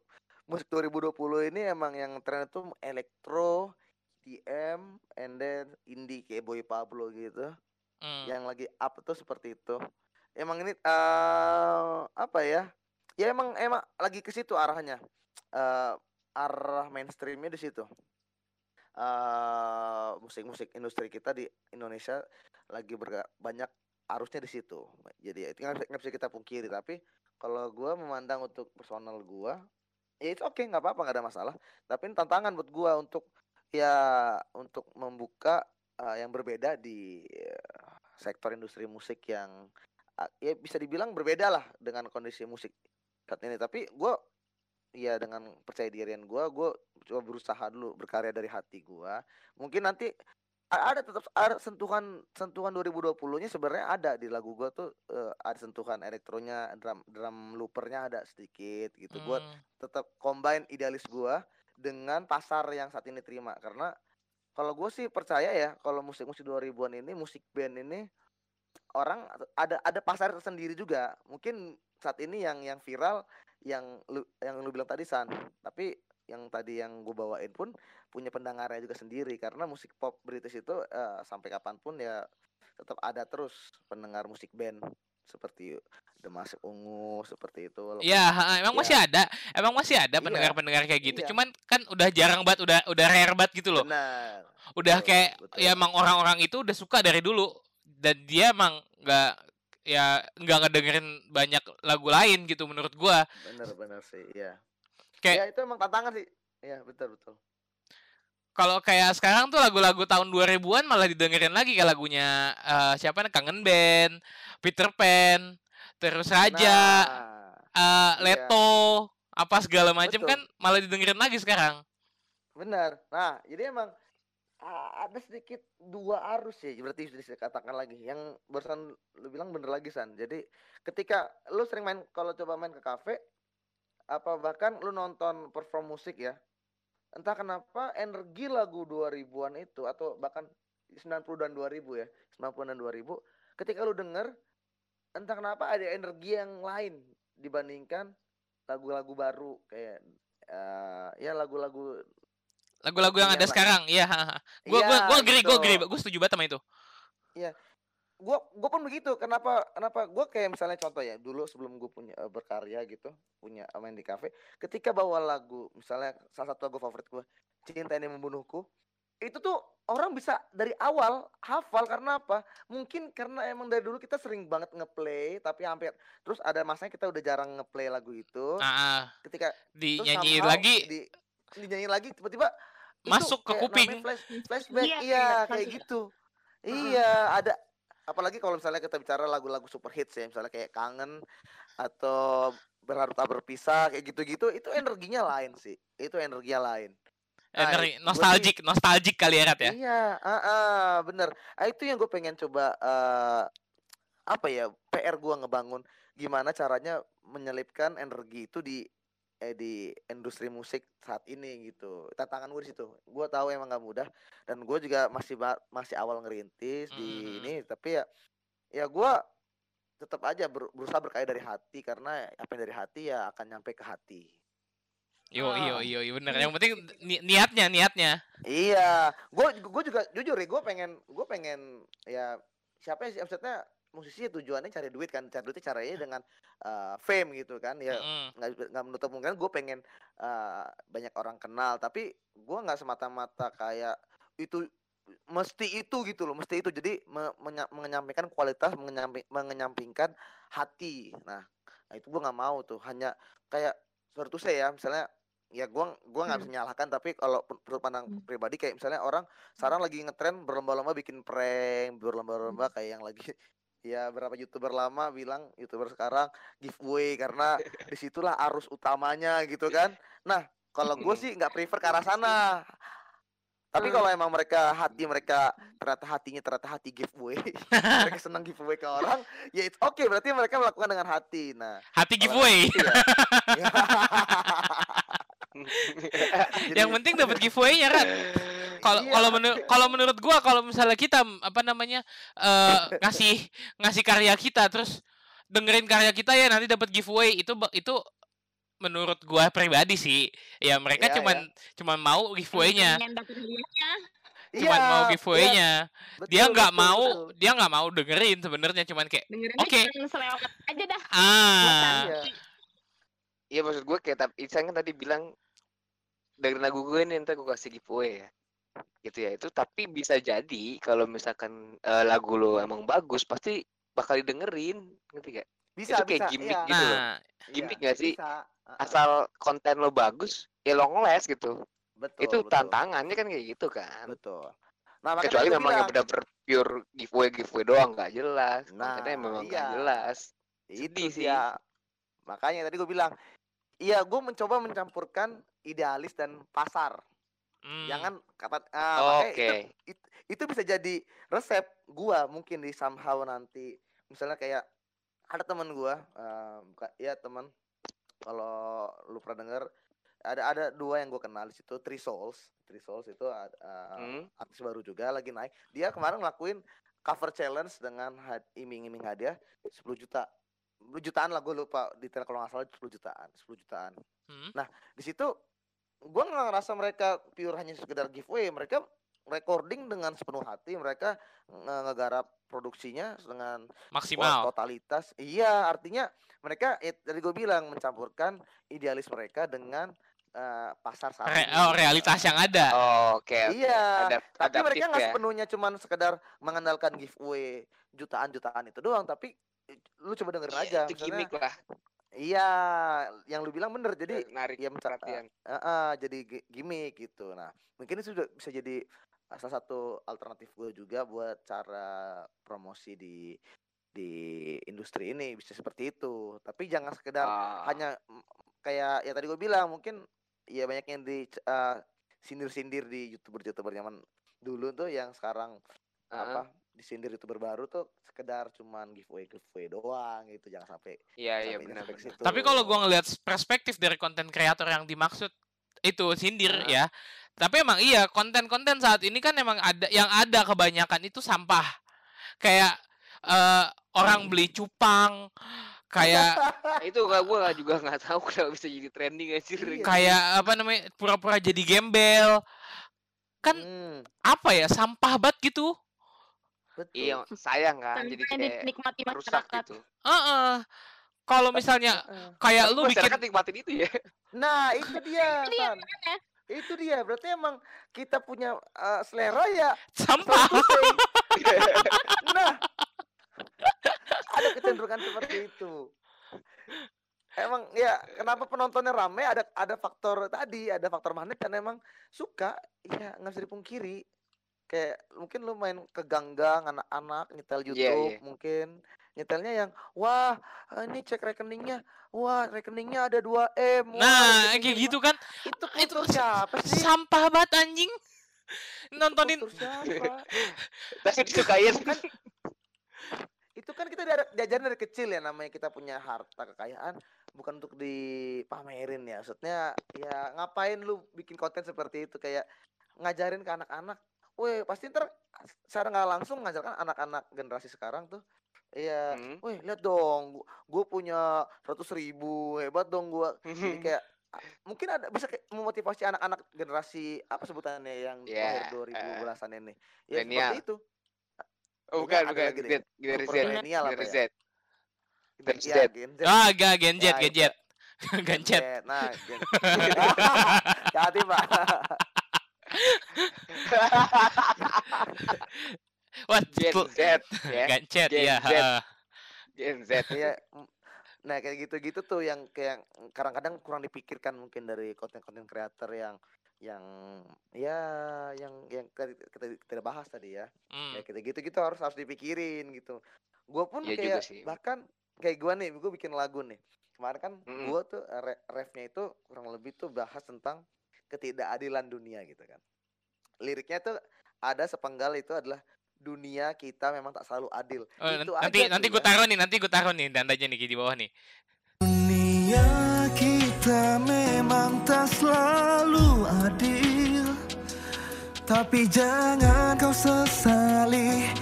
musik 2020 ini emang yang tren itu elektro, EDM, and then indie kayak Boy Pablo gitu. Hmm. Yang lagi up itu seperti itu. Emang ini eh apa ya? Ya emang emang lagi ke situ arahnya. Eh arah mainstreamnya di situ. eh musik-musik industri kita di Indonesia lagi berga- banyak arusnya di situ. Jadi ya itu nggak bisa- kita pungkiri. Tapi kalau gua memandang untuk personal gua, ya itu oke nggak apa-apa nggak ada masalah. Tapi ini tantangan buat gua untuk ya untuk membuka eh, yang berbeda di eh, sektor industri musik yang ah, ya bisa dibilang berbeda lah dengan kondisi musik saat ini. Tapi gua ya dengan percaya dirian gua, gua coba berusaha dulu berkarya dari hati gua. Mungkin nanti ada tetap ada sentuhan sentuhan 2020-nya sebenarnya ada di lagu gua tuh eh, ada sentuhan elektronya, drum drum loopernya ada sedikit gitu. Buat Hmm. tetap combine idealis gua dengan pasar yang saat ini terima. Karena kalau gue sih percaya ya kalau musik-musik 2000-an ini musik band ini orang ada ada pasar tersendiri juga. Mungkin saat ini yang yang viral yang lu yang lu bilang tadi San. Tapi yang tadi yang gue bawain pun punya pendengarnya juga sendiri. Karena musik pop British itu eh, sampai kapan pun ya tetap ada terus pendengar musik band seperti The Mask Ungu seperti itu walaupun Ya, emang ya. masih ada. Emang masih ada Iya. pendengar-pendengar kayak gitu. Iya. Cuman kan udah jarang banget, udah udah rare banget gitu loh. benar Udah betul, kayak betul. ya emang orang-orang itu udah suka dari dulu dan dia emang nggak ya nggak ngedengerin banyak lagu lain gitu menurut gua. bener-bener sih ya Kayak- ya itu emang tantangan sih ya betul betul Kalau kayak sekarang tuh lagu-lagu tahun 2000-an malah didengerin lagi kayak lagunya eh, siapa nih? Kangen Band, Peter Pan, terus Raja, Nah, iya. Leto, apa segala macam kan malah didengerin lagi sekarang. benar. Nah jadi emang ada sedikit dua arus ya berarti bisa dikatakan lagi. Yang barusan lu bilang bener lagi san. Jadi ketika lu sering main kalau coba main ke kafe apa bahkan lu nonton perform musik ya entah kenapa energi lagu 2000-an itu atau bahkan 90 dan 2000 ya 90 dan 2000 ketika lu denger entah kenapa ada energi yang lain dibandingkan lagu-lagu baru kayak eh, ya lagu-lagu Lagu-lagu yang Iya ada lah. sekarang, iya. Gua gua Iya, gua agree, gua gitu. agree, gua setuju banget sama itu. Gua gua pun begitu. Kenapa kenapa? Gua kayak misalnya contoh ya dulu sebelum gue punya eh, berkarya gitu punya eh, main di kafe ketika bawa lagu misalnya salah satu lagu favorit gua cinta ini membunuhku itu tuh orang bisa dari awal hafal karena apa? Mungkin karena emang dari dulu kita sering banget ngeplay tapi hampir terus ada masanya kita udah jarang ngeplay lagu itu. Ah, ah, ketika dinyanyiin somehow lagi. di dinyanyiin lagi tiba-tiba itu Masuk ke kuping. flash <laughs> flashback. Iya, iya kayak gitu. Iya ada apalagi kalau misalnya kita bicara lagu-lagu super hits ya misalnya kayak kangen atau berharap tak berpisah kayak gitu-gitu itu energinya lain sih itu energinya lain Nah, energi gua sih- nostalgic, nostalgic kali ya Rat ya. Iya, ah, ah, bener. Ah, itu yang gue pengen coba eh apa ya PR gua ngebangun gimana caranya menyelipkan energi itu di eh, di industri musik saat ini gitu. Tantangan gue di situ. Gue tahu emang gak mudah dan gue juga masih masih awal ngerintis Mhm. di ini tapi ya ya gua tetap aja ber- berusaha berkarya dari hati karena apa yang dari hati ya akan nyampe ke hati. Yo Ah. yo yo yo bener. Yang penting ni- niatnya, niatnya. Iya, gue gue juga jujur ya, gue pengen gue pengen ya siapa sih maksudnya musisi ya tujuannya cari duit kan, cari duitnya caranya dengan eh, fame gitu kan, ya nggak nggak menutup kemungkinan gue pengen eh, banyak orang kenal, tapi gue nggak semata-mata kayak itu mesti itu gitu loh, mesti itu. Jadi me- menya- menyampaikan kualitas, mengenyampi- mengenyampingkan hati. Nah, nah itu gue nggak mau tuh, hanya kayak suatu saya ya, misalnya ya gua gua nggak bisa menyalahkan. Tapi kalau menurut pandang Hmm. pribadi kayak misalnya orang sekarang lagi ngetren berlomba-lomba bikin prank berlomba-lomba kayak yang lagi ya berapa youtuber lama bilang youtuber sekarang giveaway karena <laughs> di situlah arus utamanya gitu kan. Nah kalau gue sih nggak prefer ke arah sana. Tapi kalau emang mereka hati mereka ternyata hatinya ternyata hati giveaway <laughs> mereka senang giveaway ke orang ya it's oke berarti mereka melakukan dengan hati. Nah Hati giveaway. hati <laughs> ya- Jadi- Yang penting dapat giveaway-nya kan. Kalau Iya. kalau menurut kalau menurut gua kalau misalnya kita apa namanya eh ngasih ngasih karya kita terus dengerin karya kita ya nanti dapat giveaway itu itu menurut gua pribadi sih ya mereka Iya, cuman cuman mau giveaway-nya cuman Iya, mau iya, giveaway-nya dia betul, nggak mau betul. dia nggak mau dengerin sebenarnya cuman kayak Dengerin Oke. aja selewat aja dah. ah Iya. Iya maksud gue kayak tapi Isan kan tadi bilang dari lagu gue nih ntar gue kasih giveaway ya gitu ya itu tapi bisa jadi kalau misalkan eh, lagu lo emang bagus pasti bakal didengerin ngerti gak bisa itu kayak bisa gimmick iya, gitu loh. Nah gimmick iya, gak sih? bisa. Asal konten lo bagus ya lo ngeles gitu. Betul, itu betul, tantangannya kan kayak gitu kan. Betul. Nah makanya kecuali memang yang bilang, benar-benar pure giveaway giveaway doang nggak jelas. Nah, kontennya memang nggak iya. jelas. Itu Sedih sih. dia. Makanya tadi gue bilang iya gue mencoba mencampurkan idealis dan pasar hmm. jangan kata ah, makanya oke. itu, itu bisa jadi resep gua mungkin di somehow nanti. Misalnya kayak ada teman gua eh, bukan ya teman. Kalau lu pernah denger ada ada dua yang gue kenal di situ Three Souls. Three Souls itu eh, Hmm. artis baru juga lagi naik. Dia kemarin ngelakuin cover challenge dengan had- iming-iming hadiah 10 juta. 10 jutaan lah gue lupa detail kalau nggak salah 10 jutaan 10 jutaan. Hmm. di situ gue nggak ngerasa mereka pure hanya sekedar giveaway. Mereka recording dengan sepenuh hati. Mereka nge- ngegarap produksinya dengan maksimal. totalitas. Iya artinya mereka ya, tadi gue bilang mencampurkan idealis mereka dengan eh, pasar saat Re- ini. oh realitas yang ada. Oke oke iya Adap- tapi mereka nggak ya. sepenuhnya cuman sekedar mengandalkan giveaway jutaan-jutaan itu doang. Tapi lu coba dengerin Iya, aja itu gimmick lah iya yang lu bilang bener. Jadi narik ya perhatian. eh, eh, jadi gi- gimmick gitu. Nah mungkin itu juga bisa jadi eh, salah satu alternatif gue juga buat cara promosi di di industri ini bisa seperti itu. Tapi jangan sekedar Ah. hanya mm, kayak ya tadi gue bilang mungkin ya banyak yang di eh, sindir-sindir di youtuber-youtuber zaman dulu tuh yang sekarang apa disindir youtuber baru tuh sekedar cuman giveaway giveaway doang gitu jangan sampai iya iya benar. Tapi kalau gua ngelihat perspektif dari konten kreator yang dimaksud itu sindir Hah? ya. Tapi emang iya konten-konten saat ini kan emang ada yang ada kebanyakan itu sampah. Kayak eh, orang beli cupang, kayak Nah, <laughs> itu gak gue juga nggak tahu kenapa bisa jadi trending anjir Iya. kayak apa namanya pura-pura jadi gembel. Kan Hmm, apa ya sampah banget gitu. Betul. iya sayang kan jadi kayak dinikmati rusak masyarakat. gitu Heeh. Kalau misalnya Heeh. kayak lu bikin masyarakat nikmatin itu ya Nah, itu dia, <laughs> Itu dia. Itu dia. Berarti emang kita punya eh, selera ya. sampah. <laughs> nah, ada kecenderungan seperti itu. Emang ya kenapa penontonnya rame ada ada faktor tadi ada faktor magnet karena emang suka ya nggak bisa dipungkiri kayak mungkin lu main ke ganggang anak-anak nyetel Iya, YouTube iya. mungkin. Nyetelnya yang wah ini cek rekeningnya. Wah rekeningnya ada 2 m. Nah, kayak gitu kan. <laughs> Itu itu siapa sih? sampah banget anjing. Nontonin. <laughs> tapi disukain. Kan itu kan kita diajarin dari kecil ya namanya kita punya harta kekayaan bukan untuk dipamerin ya. Maksudnya ya ngapain lu bikin konten seperti itu? Kayak ngajarin ke anak-anak weh pasti ntar secara nggak langsung ngajarkan anak-anak generasi sekarang tuh iya Hmm. weh lihat dong gue punya ratus ribu hebat dong gua jadi kayak mungkin ada bisa kayak memotivasi anak-anak generasi apa sebutannya yang Ya, lahir 2000 eh, belasan ini ya milenial. seperti itu Oh, bukan bukan lagi. Z generasi Z generasi ya? Z generasi Ya, Z Gen Z. ah gak genjet Ya, genjet. Gancet. Gen Z. <laughs> Nah, Gen <laughs> <laughs> Hati, Pak. <laughs> Wah, Gen tuh, Z ya gancet Gen ya. Z. Gen Z <laughs> mm, Nah, kayak gitu-gitu tuh yang kayak kadang-kadang kurang dipikirkan mungkin dari konten-konten kreator yang yang ya yang yang kita kita, bahas tadi ya Hmm. kayak gitu gitu gitu harus harus dipikirin gitu gue pun juga kayak sih. bahkan kayak gue nih gue bikin lagu nih kemarin kan Mm-mm. gue tuh eh, re- refnya itu kurang lebih tuh bahas tentang ketidakadilan dunia gitu kan liriknya tuh ada sepenggal itu adalah dunia kita memang tak selalu adil Oh, itu nanti aja nanti gue taruh nih, nanti gue taruh nih dandanya nih di bawah nih. Dunia kita memang tak selalu adil Tapi jangan kau sesali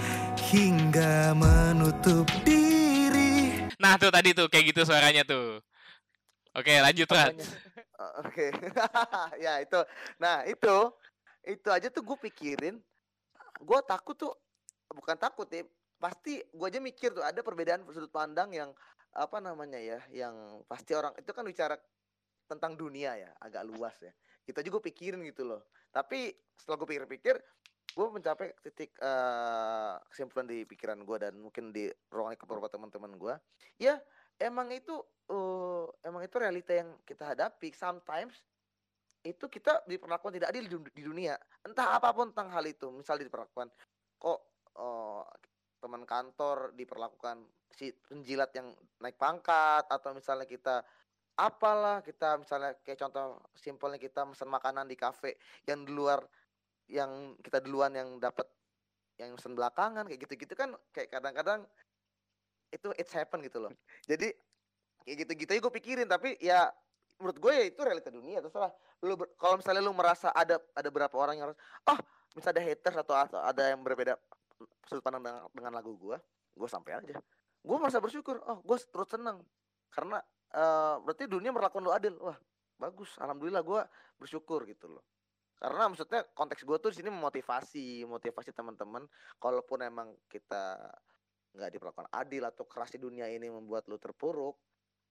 hingga menutup diri Nah tuh tadi tuh kayak gitu suaranya tuh. Oke lanjut Rat. Oke, <laughs> ya itu. Nah itu, itu aja tuh gue pikirin. Gue takut tuh, bukan takut ya. Pasti gue aja mikir tuh ada perbedaan sudut pandang yang apa namanya ya, yang pasti orang itu kan bicara tentang dunia ya, agak luas ya. Kita juga pikirin gitu loh. Tapi setelah gue pikir-pikir, gue mencapai titik eh, kesimpulan di pikiran gue dan mungkin di ruang beberapa teman-teman gue. Ya emang itu eh, emang itu realita yang kita hadapi. Sometimes itu kita diperlakukan tidak adil di, dun- di dunia. Entah apa pun tentang hal itu. Misal diperlakukan kok eh, teman kantor diperlakukan si penjilat yang naik pangkat atau misalnya kita apalah kita misalnya kayak contoh simpelnya kita pesan makanan di kafe yang di luar yang kita duluan yang dapat yang pesan belakangan kayak gitu-gitu kan kayak kadang-kadang itu it's happen gitu loh jadi kayak gitu-gitu gue pikirin. Tapi ya menurut gue ya itu realita dunia terserah lu kalau misalnya lu merasa ada ada berapa orang yang harus oh misalnya ada haters atau, atau ada yang berbeda sudut pandang dengan, dengan lagu gue gue sampai aja. Gue merasa bersyukur oh gue terus senang karena eh, berarti dunia merlakukan lu adil. Wah bagus alhamdulillah gue bersyukur gitu loh. Karena maksudnya konteks gue tuh di sini memotivasi motivasi teman-teman. Kalaupun emang kita nggak diperlakukan adil atau keras di dunia ini membuat lu terpuruk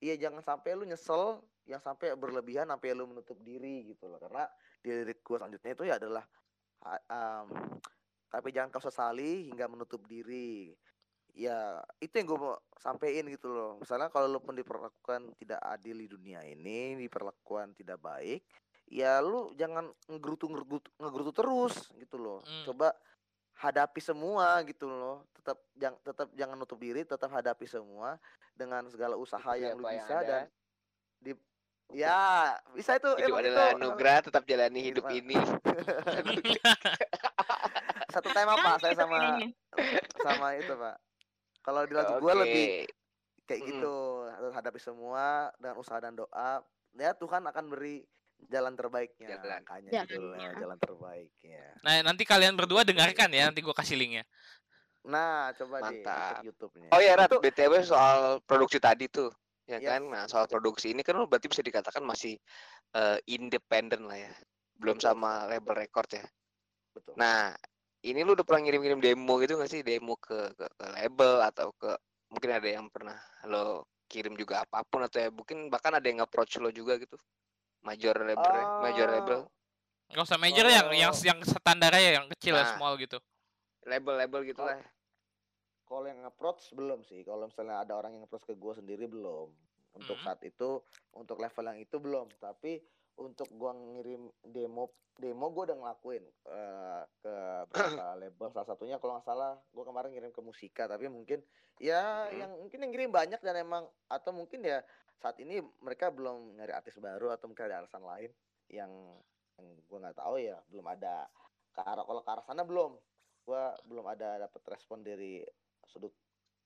iya jangan sampai lu nyesel yang sampai berlebihan sampai lu menutup diri gitu loh. Karena di lirik gue selanjutnya itu ya adalah am, tapi jangan kau sesali hingga menutup diri. Ya itu yang gue mau sampein gitu loh. Misalnya kalau lu pun diperlakukan tidak adil di dunia ini diperlakukan tidak baik ya lu jangan ngegerutu ngegerutu, ngegerutu terus gitu loh. Hmm. coba hadapi semua gitu loh. Tetap jangan tetap jangan nutup diri tetap hadapi semua dengan segala usaha Ikuti yang lu yang bisa ada. dan di ya bisa itu Hidup emang adalah itu anugerah, tetap jalani Hidup hidup a- ini. <laughs> satu tema pak saya Gitu sama sama itu pak. Kalau di lagu gue lebih kayak gitu harus hadapi semua dengan usaha dan doa. Ya Tuhan akan beri jalan terbaiknya Jalan. makanya Jalannya. judulnya jalan terbaiknya Nah nanti kalian berdua dengarkan ya, nanti gue kasih linknya. nah coba di Mantap. YouTube-nya Oh ya Rat, Itu- BTW soal produksi tadi tuh. Ya Yes. kan? Nah, soal produksi ini kan lu berarti bisa dikatakan masih eh, independen lah ya. Belum Betul. sama label record ya. betul Nah, ini lu udah pernah ngirim-ngirim demo gitu gak sih? Demo ke, ke, ke label atau ke mungkin ada yang pernah lo kirim juga apa pun atau ya mungkin bahkan ada yang approach lo juga gitu. Major label, major label, Gak usah major yang yang Kalau- yang standar aja, yang kecil, yang Nah. small gitu. label-label gitu Oh. lah. kalau yang approach belum sih kalau misalnya ada orang yang approach ke gue sendiri belum untuk Mhm. saat itu untuk level yang itu belum tapi untuk gua ngirim demo demo gue udah ngelakuin eh, ke beberapa <clears throat> label salah satunya kalau nggak salah gue kemarin ngirim ke musika tapi mungkin ya Mhm. yang mungkin yang ngirim banyak dan emang atau mungkin ya saat ini mereka belum nyari artis baru atau mungkin ada alasan lain yang yang gue nggak tahu ya belum ada ke arah kalau ke arah sana belum gue belum ada dapat respon dari sudut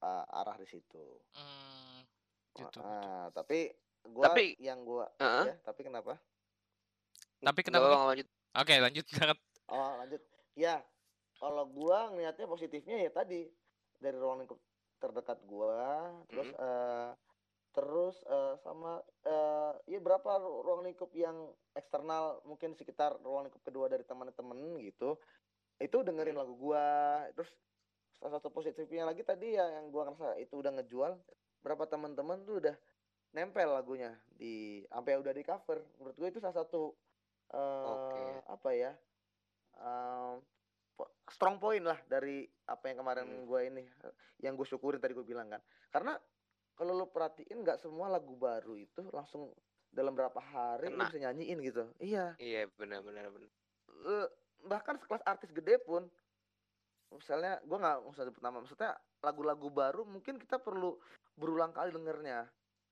uh, arah di situ Hmm, gitu. Ah, tapi gua Tapi- yang gua Heeh. ya tapi kenapa Tapi kenapa? lanjut. Oke lanjut. Jangan- oh lanjut ya kalau gua ngelihatnya positifnya ya tadi dari ruang lingkup terdekat gua terus Mhm. eh, terus eh, sama eh, ya berapa ru- ruang lingkup yang eksternal mungkin sekitar ruang lingkup kedua dari teman-teman gitu itu dengerin Mhm. lagu gua terus salah satu positifnya lagi tadi ya yang gua ngerasa itu udah ngejual berapa teman-teman tuh udah nempel lagunya di sampai udah di cover menurut gue itu salah satu eh Oke. apa ya po- strong point lah dari apa yang kemarin Hmm. gue ini yang gue syukurin tadi gue bilang kan karena kalau lu perhatiin nggak semua lagu baru itu langsung dalam berapa hari Kena. bisa nyanyiin gitu. Iya. Iya benar benar benar. Eh, bahkan sekelas artis gede pun misalnya gua nggak usah sebut nama maksudnya lagu-lagu baru mungkin kita perlu berulang kali dengernya.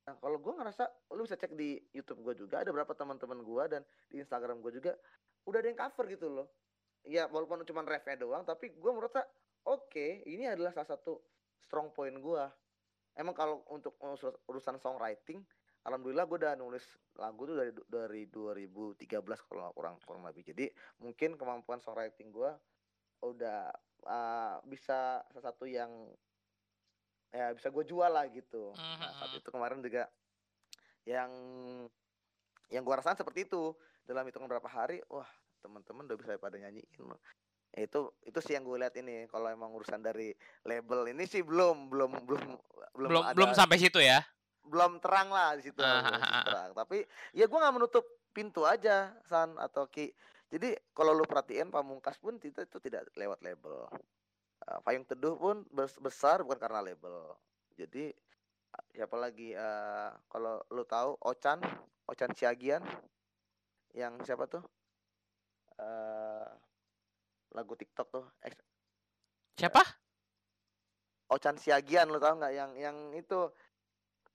Nah kalau gua ngerasa lu bisa cek di YouTube gua juga ada beberapa teman-teman gua dan di Instagram gua juga udah ada yang cover gitu loh. Ya walaupun cuma refnya doang tapi gua merasa oke ini adalah salah satu strong point gua emang kalau untuk urus- urusan songwriting alhamdulillah gue udah nulis lagu tuh dari dari 2013 kalau kurang kurang lebih. Jadi mungkin kemampuan songwriting gue udah uh, bisa salah satu yang ya bisa gue jual lah gitu. Nah, saat Mhm. itu kemarin juga yang yang gue rasain seperti itu. Dalam hitungan berapa hari wah teman-teman udah bisa pada nyanyiin loh Ya, itu itu sih yang gue lihat ini kalau emang urusan dari label ini sih belum belum belum belum Belum ada belum sampai situ ya. belum terang lah di situ Ah, belum ah, ah, ah. terang. Tapi ya gue nggak menutup pintu aja san atau ki. Jadi kalau lu perhatiin pamungkas pun kita itu tidak lewat label. Eh, payung teduh pun bes- besar bukan karena label. Jadi siapa lagi eh, kalau lu tahu Ocan Ocan Siagian yang siapa tuh? Eh lagu TikTok tuh Ex- Siapa? Ocan Siagian lu tahu nggak yang yang itu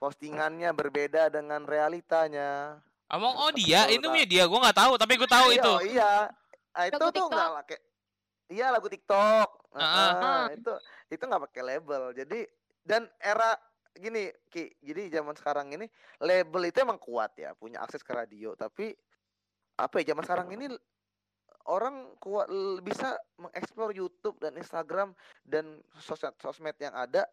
postingannya berbeda dengan realitanya Omong oh dia, itu punya dia, gue nggak tahu, tapi gue tahu Iya, itu. oh iya. Ah, itu Lagu tuh nggak pakai. Iya lagu TikTok. Heeh, ah. itu itu nggak pakai label. Jadi dan era gini Ki, jadi zaman sekarang ini label itu emang kuat ya, punya akses ke radio. Tapi apa ya zaman sekarang ini orang kuat bisa mengeksplor YouTube dan Instagram dan sosmed sosmed yang ada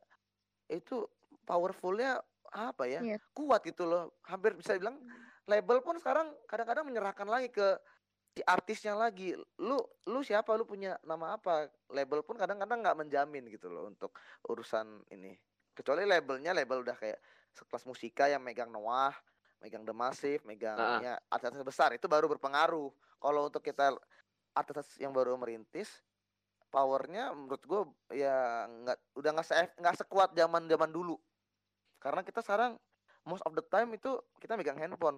itu powerfulnya apa ya? Iya. kuat gitu loh. Hampir bisa bilang label pun sekarang kadang-kadang menyerahkan lagi ke si artisnya lagi. Lu lu siapa? Lu punya nama apa? Label pun kadang-kadang nggak menjamin gitu loh untuk urusan ini. Kecuali labelnya label udah kayak sekelas musika yang megang Noah megang The Massive megang Ah. ya artis besar itu baru berpengaruh kalau untuk kita artis yang baru merintis powernya menurut gue ya nggak udah nggak se nggak sekuat zaman zaman dulu karena kita sekarang most of the time itu kita megang handphone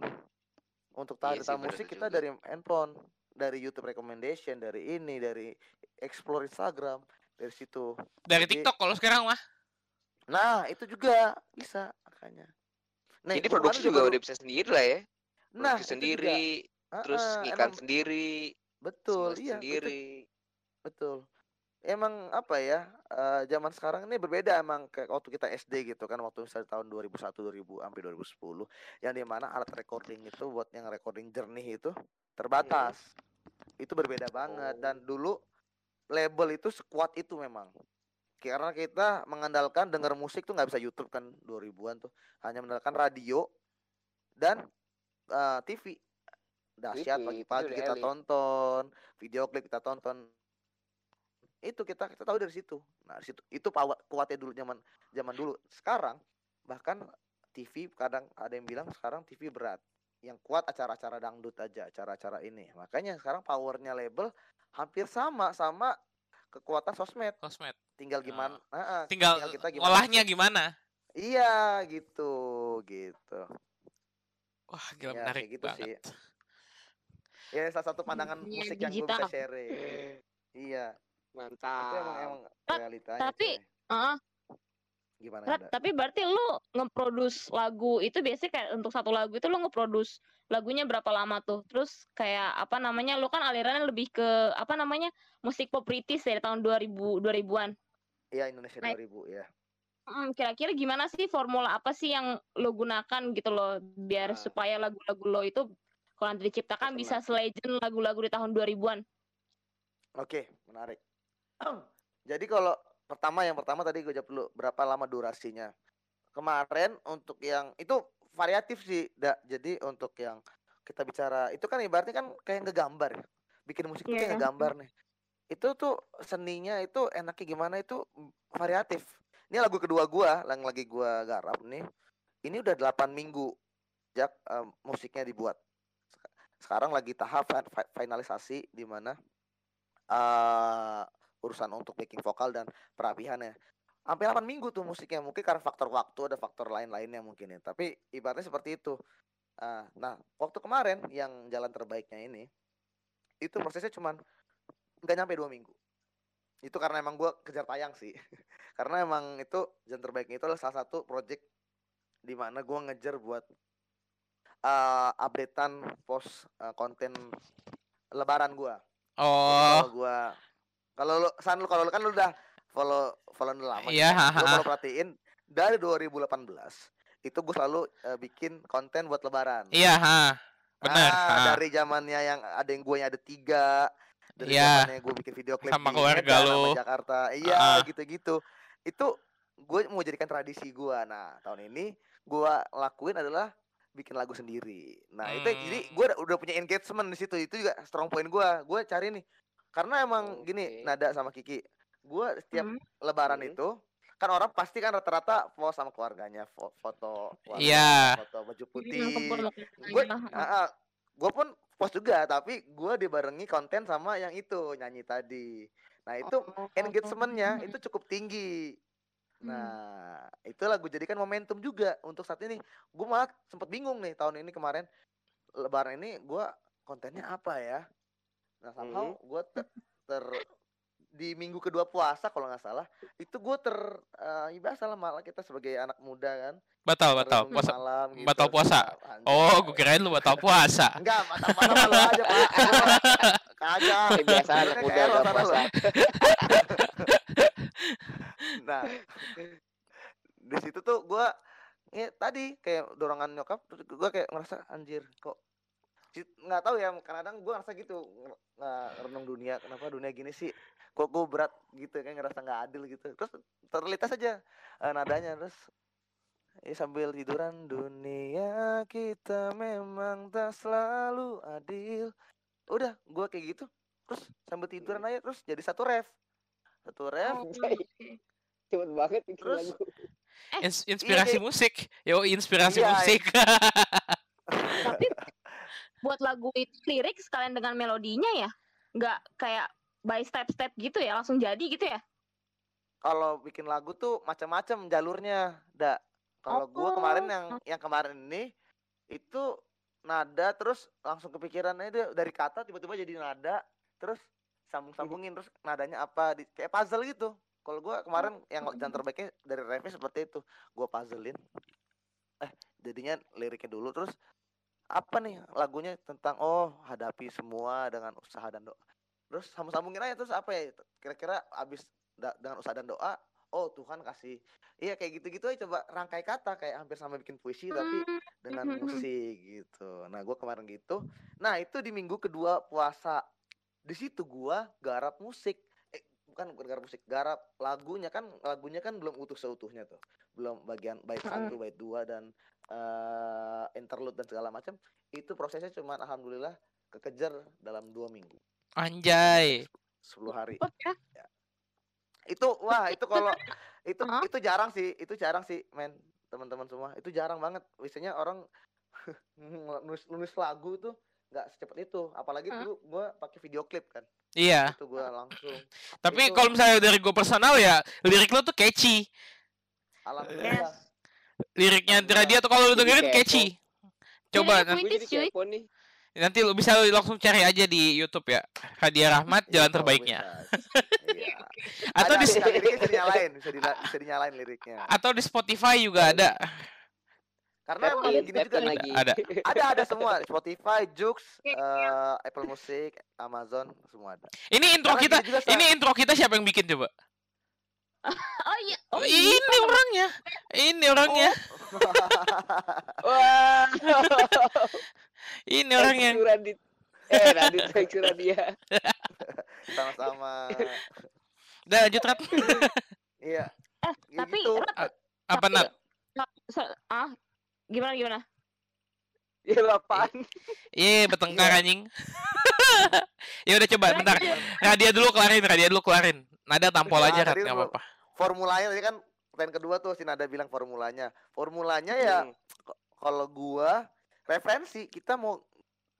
untuk tahu Iya musik kita juga. dari handphone dari YouTube recommendation dari ini dari explore Instagram dari situ Dari Jadi- TikTok kalau sekarang mah. nah itu juga bisa makanya nah Jadi produksi juga udah bisa sendiri lah ya. nah Produksi itu sendiri, juga. terus Heeh, ngikan emang sendiri, betul iya betul sendiri. Betul. Emang apa ya? eh, zaman sekarang ini berbeda emang kayak waktu kita SD gitu kan waktu misalnya tahun 2001 2000 sampai 2010 yang di mana alat recording itu buat yang recording jernih itu terbatas. Itu berbeda banget dan dulu label itu sekuat itu memang. Karena kita mengandalkan dengar musik tuh nggak bisa YouTube kan 2000-an tuh. Hanya mengandalkan radio dan eh, TV. Dahsyat pagi-pagi kita elit. tonton, video klip kita tonton. Itu kita kita tahu dari situ. Nah, dari situ itu power kuatnya dulu zaman zaman dulu. Sekarang bahkan TV kadang ada yang bilang sekarang TV berat. Yang kuat acara-acara dangdut aja, acara-acara ini. Makanya sekarang powernya label hampir sama sama kekuatan sosmed. Sosmed. Tinggal gimana? ah, ah, Tinggal kita gimana olahnya gimana? Iya, gitu, gitu. Wah, gila Ya, menarik gitu banget. sih. Ya salah satu pandangan Dunia musik yang gue digital. bisa share. Iya, itu emang Mantap. emang Ta- realitanya. tapi-. Heeh. gimana Rat, tapi berarti lu ngeproduce lagu itu biasanya kayak untuk satu lagu itu lu ngeproduce lagunya berapa lama tuh? Terus kayak apa namanya? Lu kan alirannya lebih ke apa namanya? musik pop British dari tahun 2000 2000-an. Iya Indonesia Naik. 2000 ya. Kira-kira gimana sih formula apa sih yang lo gunakan gitu loh biar Nah. supaya lagu-lagu lo itu kalau nanti diciptakan bisa selegend lagu-lagu di tahun 2000-an. Oke, menarik. <clears throat> Jadi kalau pertama yang pertama tadi gue jawab dulu berapa lama durasinya. Kemarin untuk yang itu variatif sih, Da. Jadi untuk yang kita bicara itu kan ibaratnya kan kayak ngegambar ya. Bikin musik itu kayak Iya. ngegambar nih. Itu tuh seninya itu enaknya gimana itu variatif. Ini lagu kedua gua yang lagi gua garap nih. Ini udah 8 minggu sejak eh, musiknya dibuat. Sek- Sekarang lagi tahap fin- fi- finalisasi di mana eh urusan untuk backing vokal dan perapihannya. Hampir 8 minggu tuh musiknya. Mungkin karena faktor waktu ada faktor lain-lainnya mungkin ya. Tapi ibaratnya seperti itu. Ah, nah, waktu kemarin yang jalan terbaiknya ini itu prosesnya cuman nggak nyampe dua minggu. Itu karena emang gua kejar tayang sih. <laughs> karena emang itu jalan terbaiknya itu adalah salah satu project di mana gua ngejar buat eh updatean post eh, konten lebaran gua. Jadi Oh, gua kalau lu San lu kalau lu kan lu udah follow follow lama. Iya, ha. kalau perhatiin dari 2018 itu gue selalu eh, bikin konten buat lebaran. iya, ha. Benar. Ah, ha. dari zamannya yang ada yang gue ada tiga, dari Iya. zamannya gue bikin video klip Sama di keluarga lu. Jakarta, iya Ah. gitu-gitu. Itu gue mau jadikan tradisi gue. Nah tahun ini gue lakuin adalah bikin lagu sendiri. Nah itu jadi Hmm. gue udah, punya engagement di situ. Itu juga strong point gue. Gue cari nih karena emang gini Oke. Nada sama Kiki. Gue setiap Hmm. Lebaran Hmm. itu kan orang pasti kan rata-rata post sama keluarganya, fo- foto keluarga, Iya. foto baju Hmm, putih, gue aja. gue pun post juga tapi gue dibarengi konten sama yang itu nyanyi tadi nah itu Oh. engagementnya itu cukup tinggi Hmm. nah itulah gue jadikan momentum juga untuk saat ini gue malah sempat bingung nih tahun ini kemarin lebaran ini gue kontennya apa ya nah somehow gue ter, ter- di minggu kedua puasa kalau nggak salah itu gue ter eh, ya biasa lah malah kita sebagai anak muda kan Batal, batal. Puasa. malam gitu. batal puasa. Oh, gue kirain lu batal puasa. <laughs> Enggak, mata mata malu aja, Pak. Kagak. Biasa anak muda lu. puasa. <laughs> Nah, di situ tuh gua ya, tadi kayak dorongan nyokap terus gua kayak ngerasa anjir kok nggak tahu ya kadang gua ngerasa gitu nggak renung dunia kenapa dunia gini sih kok gua berat gitu kayak ngerasa nggak adil gitu terus terlintas aja eh, nadanya terus ya sambil tiduran dunia kita memang tak selalu adil udah gua kayak gitu terus sambil tiduran aja terus jadi satu ref satu ref Oh, Anjay. oke. Cepet banget Terus- lagu. Ins- inspirasi kayak- musik. Yo, inspirasi Iya, musik. <laughs> buat lagu itu lirik sekalian dengan melodinya ya, nggak kayak by step-step gitu ya, langsung jadi gitu ya? kalau bikin lagu tuh macam-macam jalurnya dak kalau gua kemarin yang yang kemarin ini itu nada terus langsung kepikiran aja dari kata tiba-tiba jadi nada terus sambung-sambungin terus nadanya apa di, kayak puzzle gitu. Kalau gua kemarin yang jalan terbaiknya dari Revi seperti itu. Gua puzzlein eh jadinya liriknya dulu terus apa nih lagunya tentang oh hadapi semua dengan usaha dan doa. Terus sambung-sambungin aja terus apa ya kira-kira abis da- dengan usaha dan doa oh Tuhan kasih iya kayak gitu-gitu aja coba rangkai kata kayak hampir sama bikin puisi tapi dengan <laughs> musik gitu. Nah gua kemarin gitu. Nah itu di minggu kedua puasa. Di situ gua garap musik. Eh bukan garap musik garap lagunya. Kan lagunya kan belum utuh seutuhnya tuh. Belum bagian bait Mm-mm. satu <laughs> bait dua dan eh interlude dan segala macam itu prosesnya cuma alhamdulillah kekejar dalam dua minggu Anjay. 10 hari Cepet ya? itu wah itu kalau <laughs> itu Hah? itu jarang sih itu jarang sih men teman-teman semua itu jarang banget biasanya orang <laughs> nulis nulis lagu tuh nggak secepat itu apalagi Hah? dulu gua pakai video klip kan Iya. itu gua langsung Tapi Itu- kalau misalnya dari gue personal ya, lirik lo tuh catchy. alhamdulillah Liriknya Alhamdulillah. Radio tuh kalau lu dengerin catchy. Coba Liriknya nanti, nanti lu bisa langsung cari aja di YouTube ya. Hadiah Rahmat jalan terbaiknya. <laughs> Iya. Atau Ada, di bisa dinyalain bisa, dila- bisa dinyalain liriknya atau di Spotify juga ada. karena emang in, gini juga lagi. Ada. ada ada semua Spotify Joox <laughs> Oke, eh, Apple Music Amazon semua ada Ini intro Karena kita, ini intro kita siapa yang bikin coba? Oh iya, oh ini iya. orangnya. Ini orangnya. <laughs> Wah. Ini orangnya. You, Radit. Eh, Radit, thank Radia. <laughs> sama-sama Udah lanjut Rat. <laughs> iya Eh, Ya tapi gitu. Rat, Apa Nat? ah, gimana gimana? Ya, lu apaan? Iya, bertengkar anjing. ya udah coba bentar. Radia dulu kelarin, Radia dulu kelarin. Nada tampol Ah, aja enggak lu- apa-apa. formulanya tadi kan pertanyaan kedua tuh si Nada bilang formulanya. Formulanya ya Hmm. kalau gua referensi kita mau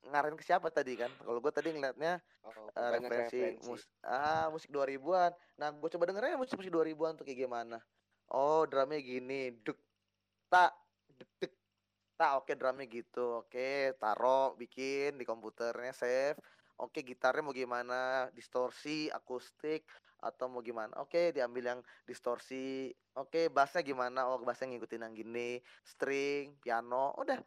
ngarahin ke siapa tadi kan? Kalau gua tadi ngeliatnya Oh, banyak referensi, referensi. mus ah musik 2000-an nah gua coba dengerin musik musik 2000-an tuh kayak gimana. Oh drumnya gini duk tak duk duk tak oke drumnya gitu. Oke taro bikin di komputernya save. Oke gitarnya mau gimana? Distorsi akustik atau mau gimana. Oke diambil yang distorsi. Oke bassnya gimana? Oh bassnya ngikutin yang gini. String piano udah.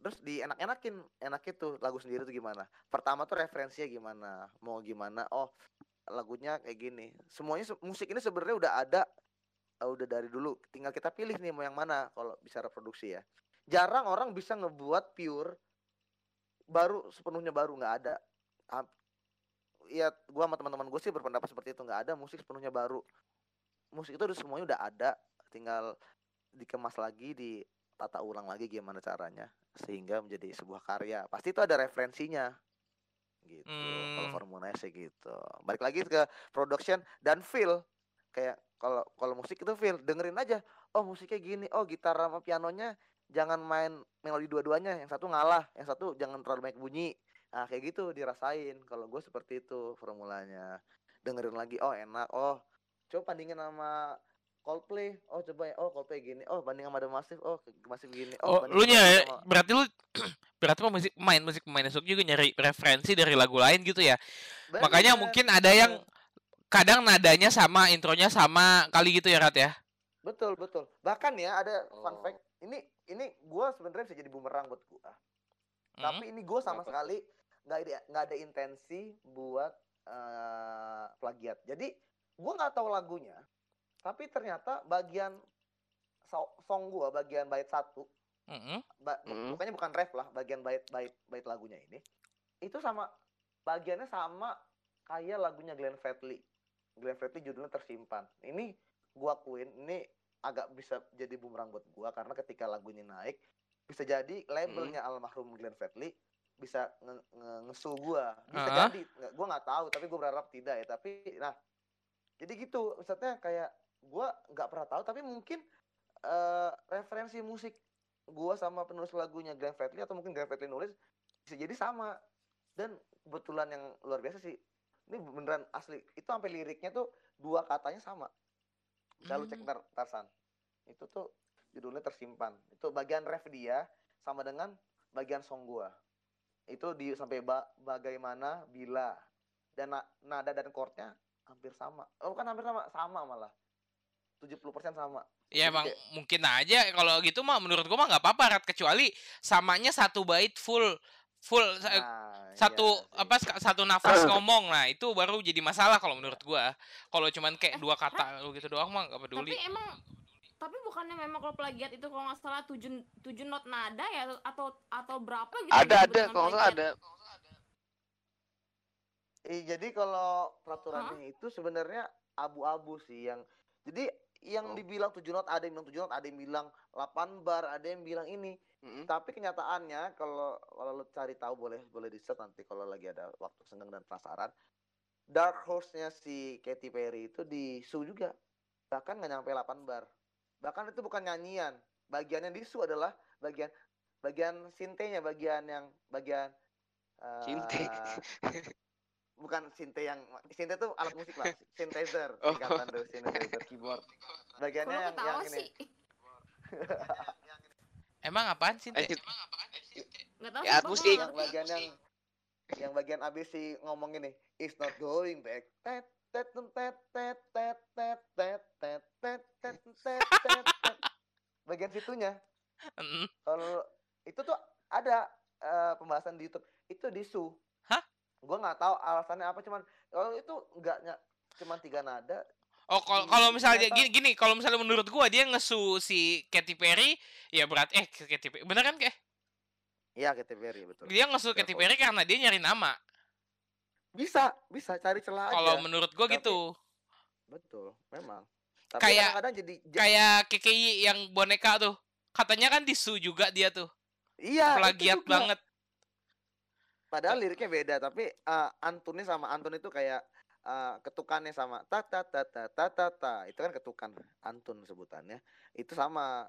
Terus dienak-enakin enak itu lagu sendiri tuh gimana? Pertama tuh referensinya gimana? Mau gimana? Oh lagunya kayak gini. Semuanya se- musik ini sebenarnya udah ada eh, udah dari dulu. Tinggal kita pilih nih mau yang mana kalau bisa reproduksi ya. Jarang orang bisa ngebuat pure baru sepenuhnya baru. Nggak ada ya gua sama teman-teman gue sih berpendapat seperti itu. Nggak ada musik sepenuhnya baru. Musik itu udah semuanya udah ada. Tinggal dikemas lagi ditata ulang lagi gimana caranya sehingga menjadi sebuah karya. Pasti itu ada referensinya. Gitu. Kalau Hmm. formulanya sih gitu. Balik lagi ke production dan feel. Kayak kalau kalau musik itu feel. Dengerin aja oh musiknya gini. Oh gitar sama pianonya jangan main melodi dua-duanya. Yang satu ngalah yang satu jangan terlalu banyak bunyi nah kayak gitu dirasain kalau gue seperti itu formulanya dengerin lagi oh enak oh coba bandingin sama Coldplay oh coba ya oh Coldplay gini oh banding sama The Massive oh Massive gini Oh, banding lu nya sama- berarti lu <clears throat> berarti musik pemain musik pemain esok juga nyari referensi dari lagu lain gitu ya. Makanya Bener, mungkin ada yang kadang nadanya sama, intronya sama kali gitu ya Rat ya. Betul, betul. Bahkan ya ada fun Oh. fact. Ini ini gua sebenarnya bisa jadi bumerang buat gua. Hmm. Tapi ini gua sama sekali nggak ada nggak ada intensi buat eh, plagiat. Jadi gua nggak tahu lagunya. Tapi ternyata bagian so- song gua bagian bait satu, Mm-mm. ba- Hmm. bukannya bukan ref lah, bagian bait bait bait lagunya ini. Itu sama bagiannya sama kayak lagunya Glenn Fredly. Glenn Fredly judulnya tersimpan. Ini gua akuin ini agak bisa jadi bumerang buat gua karena ketika lagu ini naik bisa jadi labelnya almarhum Glenn Fredly bisa nge- nge- ngesu gua. Bisa Ah. jadi. Nggak gua nggak tahu tapi gua berharap tidak ya. Tapi nah jadi gitu. Maksudnya kayak gua nggak pernah tahu tapi mungkin eh, referensi musik gua sama penulis lagunya Glenn Fredly atau mungkin Glenn Fredly nulis bisa jadi sama. Dan kebetulan yang luar biasa sih ini beneran asli. Itu sampai liriknya tuh dua katanya sama. Bisa lu cek Hmm. ntar Tarsan itu tuh judulnya tersimpan. Itu bagian ref dia sama dengan bagian song gua itu di sampai ba- bagaimana bila. Dan na- nada dan chordnya hampir sama. Oh bukan hampir sama sama malah. 70% sama. Ya Jadi emang kayak- mungkin aja kalau gitu mah menurut gua mah nggak apa-apa Rat. Kecuali samanya satu bait full full nah, satu iya sih. apa sk- satu nafas ngomong. Nah itu baru jadi masalah kalau menurut gua. Kalau cuman kayak dua kata lu gitu doang mah nggak peduli. Tapi emang tapi bukannya memang kalau plagiat itu kalau nggak salah tujuh tujuh not nada ya atau atau berapa gitu Ada ada kalau nggak ada. Eh, jadi kalau peraturannya itu sebenarnya abu-abu sih yang jadi yang Oh. dibilang tujuh not ada yang bilang tujuh not ada yang bilang 8 bar ada yang bilang ini Mm-mm. tapi kenyataannya kalau kalau lo cari tahu boleh boleh di search nanti kalau lagi ada waktu senggang dan penasaran dark horse-nya si Katy Perry itu di su juga bahkan nggak nyampe 8 bar bahkan itu bukan nyanyian bagian yang di su adalah bagian bagian sintenya bagian yang bagian eh, Sinte. <laughs> bukan sinte yang sinte tuh alat musik lah <laughs> synthesizer Oh. singkatan tuh synthesizer keyboard bagiannya yang, yang ini sih? <laughs> emang apaan sih Eh, Teh? Nggak tahu Ya, musik. yang bagian yang yang bagian abis si ngomong ini is not going back tet tet tet tet tet tet tet tet tet tet tet tet bagian situnya kalau itu tuh ada eh, pembahasan di YouTube itu di su Hah? gue nggak tahu alasannya apa cuman kalau itu nggak cuman tiga nada Oh kalau kalau misalnya gini, gini kalau misalnya menurut gua dia ngesu si Katy Perry ya berat eh Katy Perry bener kan kayak Iya Katy Perry betul. dia ngesu Katy Betul. Perry karena dia nyari nama Bisa, bisa cari celah kalau aja. menurut gua Tapi- gitu Betul, memang. Tapi Kayak- kadang-kadang jadi ja- kayak KKI yang boneka tuh katanya kan disu juga dia tuh iya, plagiat banget Padahal liriknya beda, tapi eh, antunnya sama antun itu kayak eh, ketukannya sama ta ta ta ta ta ta ta. Itu kan ketukan antun sebutannya. Itu sama.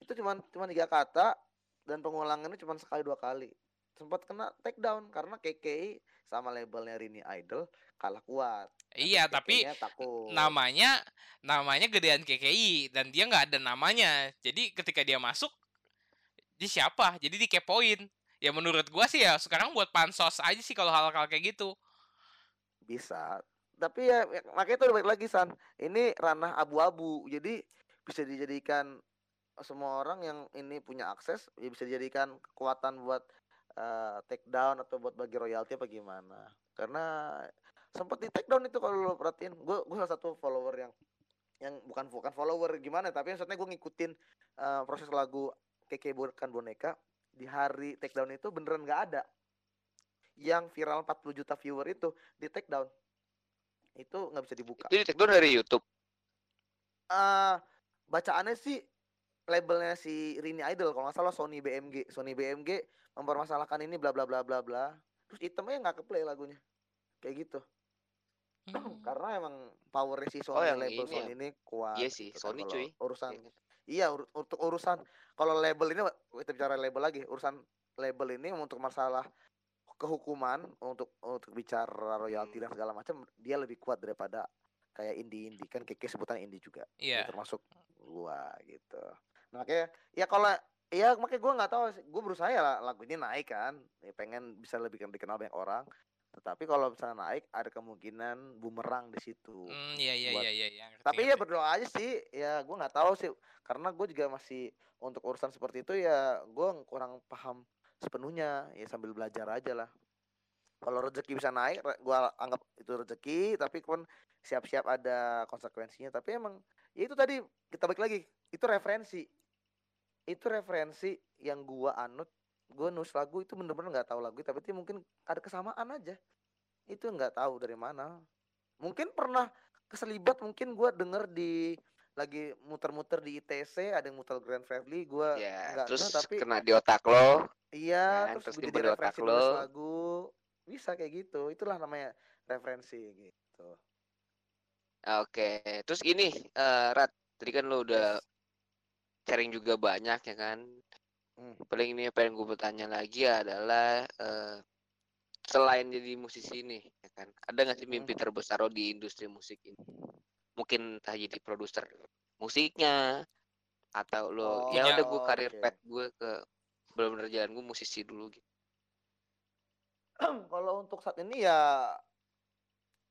Itu cuma cuma tiga kata dan pengulangannya cuma sekali dua kali. Sempat kena take down karena KKI sama labelnya Rini Idol kalah kuat. iya tapi takut. namanya namanya gedean KKI dan dia nggak ada namanya jadi ketika dia masuk Jadi siapa? Jadi dikepoin. Ya menurut gua sih ya sekarang buat pansos aja sih kalau hal-hal kayak gitu. bisa tapi ya ya, makanya itu balik lagi san ini ranah abu-abu jadi bisa dijadikan semua orang yang ini punya akses ya bisa dijadikan kekuatan buat eh, take down atau buat bagi royalti apa gimana? Karena sempat di take down itu kalau lo perhatiin gue gue salah satu follower yang yang bukan bukan follower gimana tapi maksudnya gue ngikutin eh, proses lagu keke bukan boneka di hari take down itu beneran nggak ada yang viral 40 juta viewer itu di take down. Itu nggak bisa dibuka. Itu di take down dari YouTube. eh bacaannya sih labelnya si Rini Idol kalau nggak salah Sony BMG Sony BMG mempermasalahkan ini bla bla bla bla bla terus itemnya nggak keplay lagunya kayak gitu <clears throat> Hmm. karena emang powernya si Sony Oh, yang label ini Sony ya. ini kuat Iya sih, gitu kan. Sony, Kalau cuy. urusan Iya iya ur- untuk urusan kalau label ini kita bicara label lagi urusan label ini untuk masalah kehukuman untuk untuk bicara royalti Hmm. dan segala macam dia lebih kuat daripada kayak indie indie kan keke sebutan indie juga Iya. ya, termasuk gua gitu nah, makanya ya kalau ya makanya gua nggak tahu gua berusaha ya lagu ini naik kan. Ya, pengen bisa lebih dikenal banyak orang. Tetapi kalau misalnya naik ada kemungkinan bumerang di situ. Hmm, iya iya buat- iya iya iya. ngerti, tapi ya berdoa aja sih. Ya gua nggak tahu sih. Karena gue juga masih untuk urusan seperti itu ya gua kurang paham sepenuhnya. Ya sambil belajar aja lah. Kalau rezeki bisa naik gua anggap itu rezeki. Tapi pun siap-siap ada konsekuensinya. Tapi emang ya itu tadi kita balik lagi. Itu referensi itu referensi yang gua anut gue nulis lagu itu bener-bener nggak tahu lagu tapi itu mungkin ada kesamaan aja itu nggak tahu dari mana mungkin pernah keselibat mungkin gua denger di lagi muter-muter di ITC ada yang muter Grand Fredly gua nggak terus denger, tapi kena di otak lo. iya kan, terus terus jadi di otak nulis lo. lagu bisa kayak gitu itulah namanya referensi gitu Oke, terus ini eh Rat, tadi kan lo udah Yes. Sharing juga banyak ya kan. Hmm. Paling ini pengen gue bertanya lagi adalah eh selain jadi musisi ini, ya kan, ada nggak sih Hmm. mimpi terbesar lo di industri musik ini? Mungkin entah jadi produser musiknya atau lo ya Punya- udah gue karir oke. pet gue ke benar-benar jalan gue musisi dulu gitu. kalau untuk saat ini ya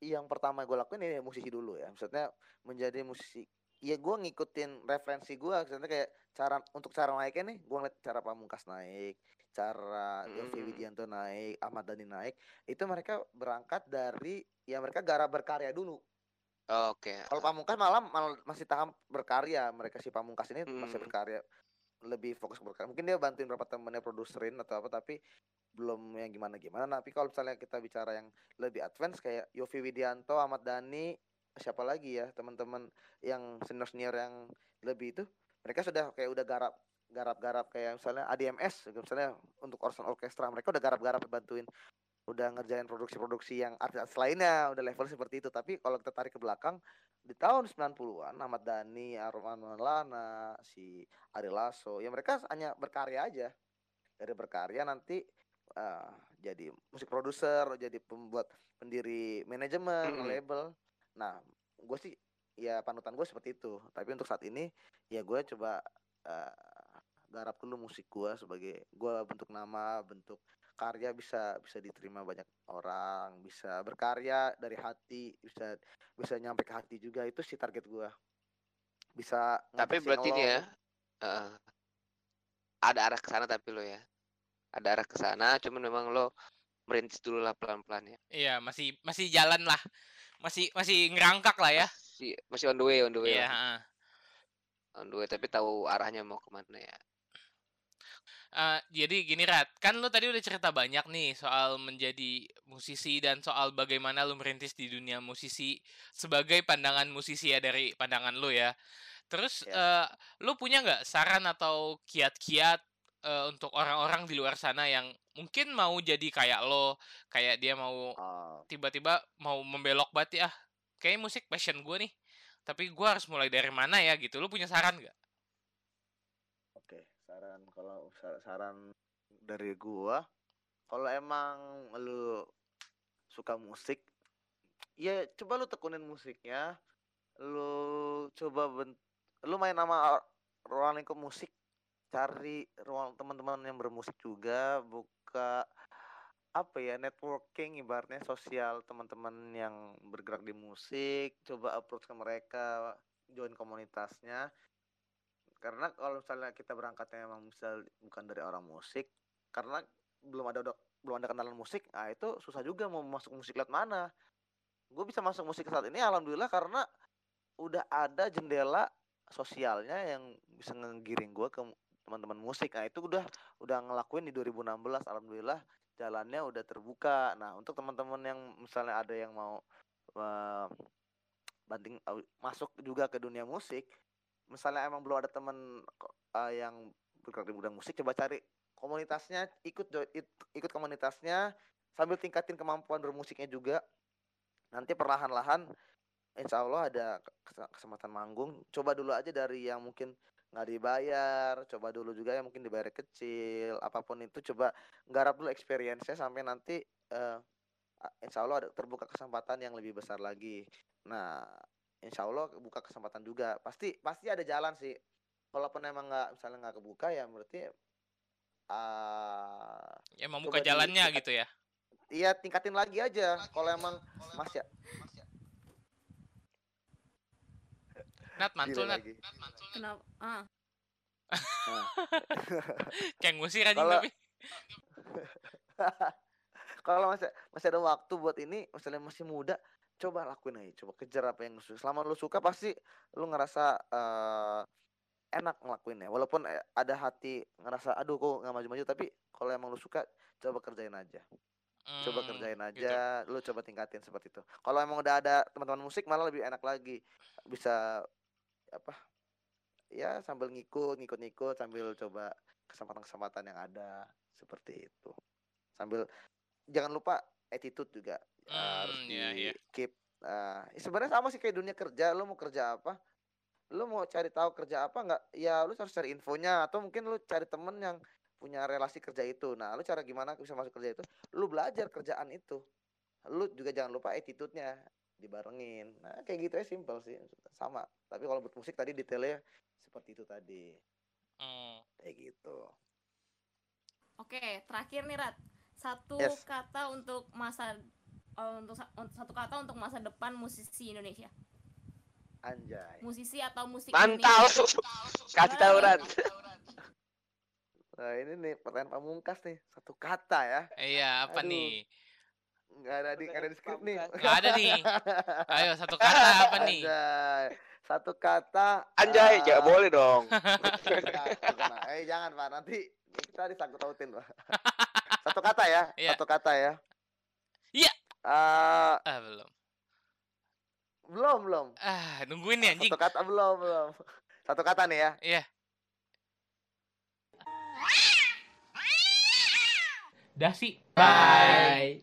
yang pertama gue lakuin ini musisi dulu ya maksudnya menjadi musisi ya gue ngikutin referensi gue maksudnya kayak cara untuk cara naiknya nih gue ngeliat cara Pamungkas naik cara Yofi Hmm. Widianto naik Ahmad Dhani naik itu mereka berangkat dari ya mereka garap berkarya dulu Oke. kalau Pamungkas malam mal- masih tahap berkarya mereka si Pamungkas ini masih Hmm. berkarya lebih fokus ke berkarya mungkin dia bantuin beberapa temennya produserin atau apa tapi belum yang gimana gimana tapi kalau misalnya kita bicara yang lebih advance kayak Yofi Widianto Ahmad Dhani siapa lagi ya teman-teman yang senior senior yang lebih itu mereka sudah kayak udah garap garap-garap kayak misalnya ADMS misalnya untuk urusan orkestra mereka udah garap-garap bantuin udah ngerjain produksi-produksi yang artis lainnya udah level seperti itu. Tapi kalau kita tarik ke belakang di tahun 90-an Ahmad Dhani, Arman Maulana, si Ari Lasso ya mereka hanya berkarya aja. Dari berkarya nanti eh, jadi musik produser jadi pembuat pendiri manajemen Mm-mm. label nah gue sih ya panutan gue seperti itu tapi untuk saat ini ya gue coba eh, garap dulu musik gue sebagai gue bentuk nama bentuk karya bisa bisa diterima banyak orang bisa berkarya dari hati bisa bisa nyampe ke hati juga itu sih target gue bisa Tapi berarti ini ya eh, ada arah ke sana tapi lo ya. Ada arah ke sana, cuman memang lo merintis dulu lah pelan-pelan ya. Iya, masih masih jalan lah. Masih masih ngerangkak lah ya. Masih masih on the way, on the way. Iya, lah. heeh. On the way, tapi tahu arahnya mau ke mana ya. Eh, jadi gini Rat, kan lu tadi udah cerita banyak nih soal menjadi musisi dan soal bagaimana lu merintis di dunia musisi sebagai pandangan musisi ya dari pandangan lu ya. Terus eh, lu punya nggak saran atau kiat-kiat eh, untuk orang-orang di luar sana yang mungkin mau jadi kayak lo, kayak dia mau Ah, tiba-tiba mau membelok banget ya, ah, kayak musik passion gue nih. Tapi gua harus mulai dari mana ya gitu. Lu punya saran nggak? Oke, saran kalau sa- saran dari gua, kalau emang lu suka musik, ya coba lu tekunin musiknya, lu coba ben, lu main sama or- ruang lingkup musik, cari ruang teman-teman yang bermusik juga buka apa ya networking ibaratnya sosial teman-teman yang bergerak di musik coba approach ke mereka join komunitasnya. Karena kalau misalnya kita berangkatnya emang misal bukan dari orang musik karena belum ada belum ada kenalan musik ah itu susah juga mau masuk musik lewat mana. Gue bisa masuk musik saat ini alhamdulillah karena udah ada jendela sosialnya yang bisa ngegiring gue ke teman-teman musik. Nah itu udah udah ngelakuin di 2016 alhamdulillah jalannya udah terbuka. Nah untuk teman-teman yang misalnya ada yang mau uh, banting uh, masuk juga ke dunia musik misalnya emang belum ada teman uh, yang bergerak di bidang musik coba cari komunitasnya ikut ikut komunitasnya sambil tingkatin kemampuan bermusiknya juga. Nanti perlahan-lahan insya Allah ada kesempatan manggung. Coba dulu aja dari yang mungkin nggak dibayar coba dulu juga yang mungkin dibayar kecil apa pun itu coba garap dulu experience-nya sampai nanti uh, insya Allah ada terbuka kesempatan yang lebih besar lagi. Nah insya Allah buka kesempatan juga. Pasti pasti ada jalan sih. Kalaupun emang nggak misalnya nggak kebuka ya berarti uh, ya emang buka jalannya gitu ya. Iya tingkatin lagi aja. Kalau emang mas ya Nat mantul Nat. Kenapa? Ah. <laughs> Kayak ngusir aja tapi. <laughs> kalau masih masih ada waktu buat ini misalnya masih muda coba lakuin aja coba kejar apa yang lu suka selama lu suka pasti lu ngerasa eh, enak ngelakuinnya walaupun eh, ada hati ngerasa aduh kok nggak maju-maju tapi kalau emang lu suka coba kerjain aja coba Hmm, kerjain gitu. aja lu coba tingkatin seperti itu kalau emang udah ada teman-teman musik malah lebih enak lagi bisa apa ya sambil ngikut ngikut-ngikut sambil coba kesempatan-kesempatan yang ada seperti itu. Sambil jangan lupa attitude juga eh, harus Hmm, di iya, iya. keep eh, ya sebenarnya sama sih kayak dunia kerja lu mau kerja apa? Lu mau cari tahu kerja apa nggak? Ya lu harus cari infonya atau mungkin lu cari temen yang punya relasi kerja itu. Nah lu cara gimana bisa masuk kerja itu? Lu belajar kerjaan itu. Lu juga jangan lupa attitude-nya dibarengin nah kayak gitu ya simple sih sama tapi kalau buat musik tadi detailnya seperti itu tadi Hmm. kayak gitu Oke, terakhir nih Rat. Satu Yes. kata untuk masa eh, untuk sa- untuk- satu kata untuk masa depan musisi Indonesia. anjay Musisi atau musik Mantap. Indonesia. <laughs> Kasih tahu Ran. nah ini nih pertanyaan pamungkas nih satu kata ya Iya, apa Aduh. nih? Nggak ada di nggak ada di skrip nih Nggak ada nih. Ayo satu kata apa nih? Anjay. satu kata Anjay, eh, nggak boleh dong. Eh jangan pak nanti kita disangkut pautin pak <laughs> satu kata ya Iya. satu kata ya Iya. Eh, Ah, belum. belum belum Ah, nungguin nih anjing. satu kata belum belum satu kata nih ya Iya. Dah sih. Bye.